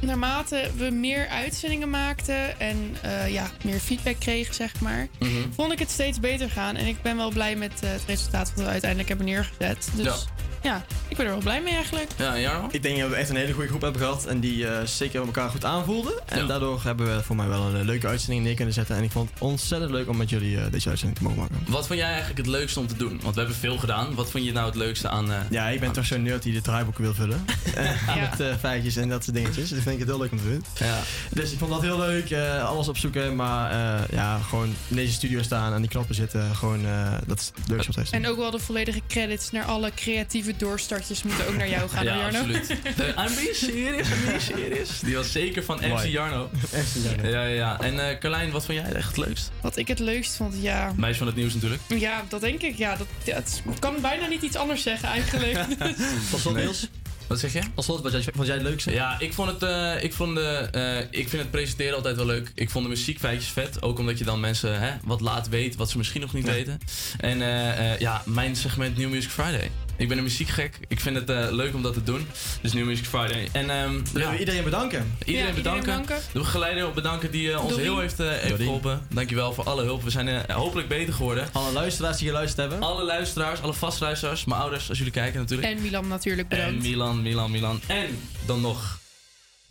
naarmate we meer uitzendingen maakten en eh, ja, meer feedback kregen, zeg maar, Mhm. vond ik het steeds beter gaan. En ik ben wel blij met het resultaat wat we uiteindelijk hebben neergezet. Dus Ja. Ja. ik ben er wel blij mee eigenlijk. Ja, Jarno? Ik denk dat we echt een hele goede groep hebben gehad en die eh, zeker elkaar goed aanvoelden. En daardoor hebben we voor mij wel een eh, leuke uitzending neer kunnen zetten. En ik vond het ontzettend leuk om met jullie eh, deze uitzending te mogen maken. Wat vond jij eigenlijk het leukste om te doen? Want we hebben veel gedaan. Wat vond je nou het leukste aan... eh, Ja, ik ben toch zo'n nerd die de draaiboeken wil vullen. Eh, Met eh, feitjes en dat soort dingetjes. Dus vind ik het heel leuk om te doen. Ja. Dus ik vond dat heel leuk. eh, alles opzoeken. Maar eh, ja, gewoon in deze studio staan, aan die knoppen zitten. Gewoon, eh, dat is het leukste op deze. En ook wel de volledige credits naar alle creatieve doorstarters kwartjes moeten ook naar jou gaan, ja, Jarno. absoluut. De I'm being serious, I'm being serious. Die was zeker van MC. Jarno. MC Jarno. Ja, ja, ja. En eh Carlijn, wat vond jij echt het leukst? Wat ik het leukst vond, ja... Meisje van het nieuws natuurlijk. Ja, dat denk ik. Ja, dat, ja, het kan bijna niet iets anders zeggen eigenlijk. Tot slot. Niels. Wat zeg je? Als slot, wat jij- vond jij het leukste? Ja, ik vond het, eh, ik vond de, eh, ik vind het presenteren altijd wel leuk. Ik vond de muziekfeitjes vet. Ook omdat je dan mensen hè, wat laat weten, wat ze misschien nog niet weten. En eh, eh, ja, mijn segment New Music Friday. Ik ben een muziekgek. Ik vind het eh, leuk om dat te doen. Dus New Music Friday. En ehm Willen we iedereen bedanken? Iedereen Ja, bedanken. iedereen bedanken. De begeleider bedanken die eh, ons heel heeft, eh, heeft Doreen. geholpen. Dankjewel voor alle hulp. We zijn hopelijk beter geworden. Alle luisteraars die geluisterd hebben. Alle luisteraars, alle vastluisteraars, mijn ouders als jullie kijken natuurlijk. en Milan natuurlijk En bedankt. Milan, Milan, Milan. En dan nog.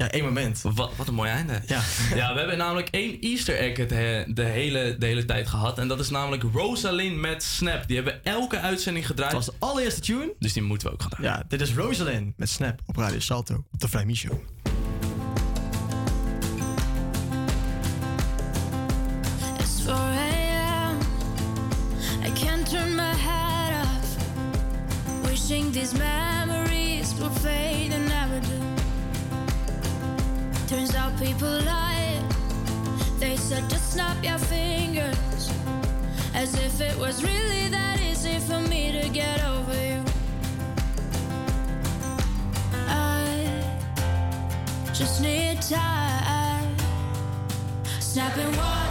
Ja, één moment. Wat, wat een mooi einde. Ja. Ja, we hebben namelijk één Easter egg het, he- de, hele, de hele tijd gehad. En dat is namelijk Rosalind met Snap. Die hebben we elke uitzending gedraaid. Dat was de allereerste tune. Dus die moeten we ook gaan draaien. Ja, dit is Rosalind met Snap op Radio Salto op de Flyme Show. Lie. They said just snap your fingers. As if it was really that easy for me to get over you. I just need time. Snapping one,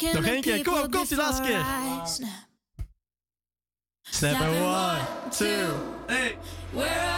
stop talking Nog to één keer, kom people op, komt die laatste before keer. I snap. Snap and one, two. Hey. Where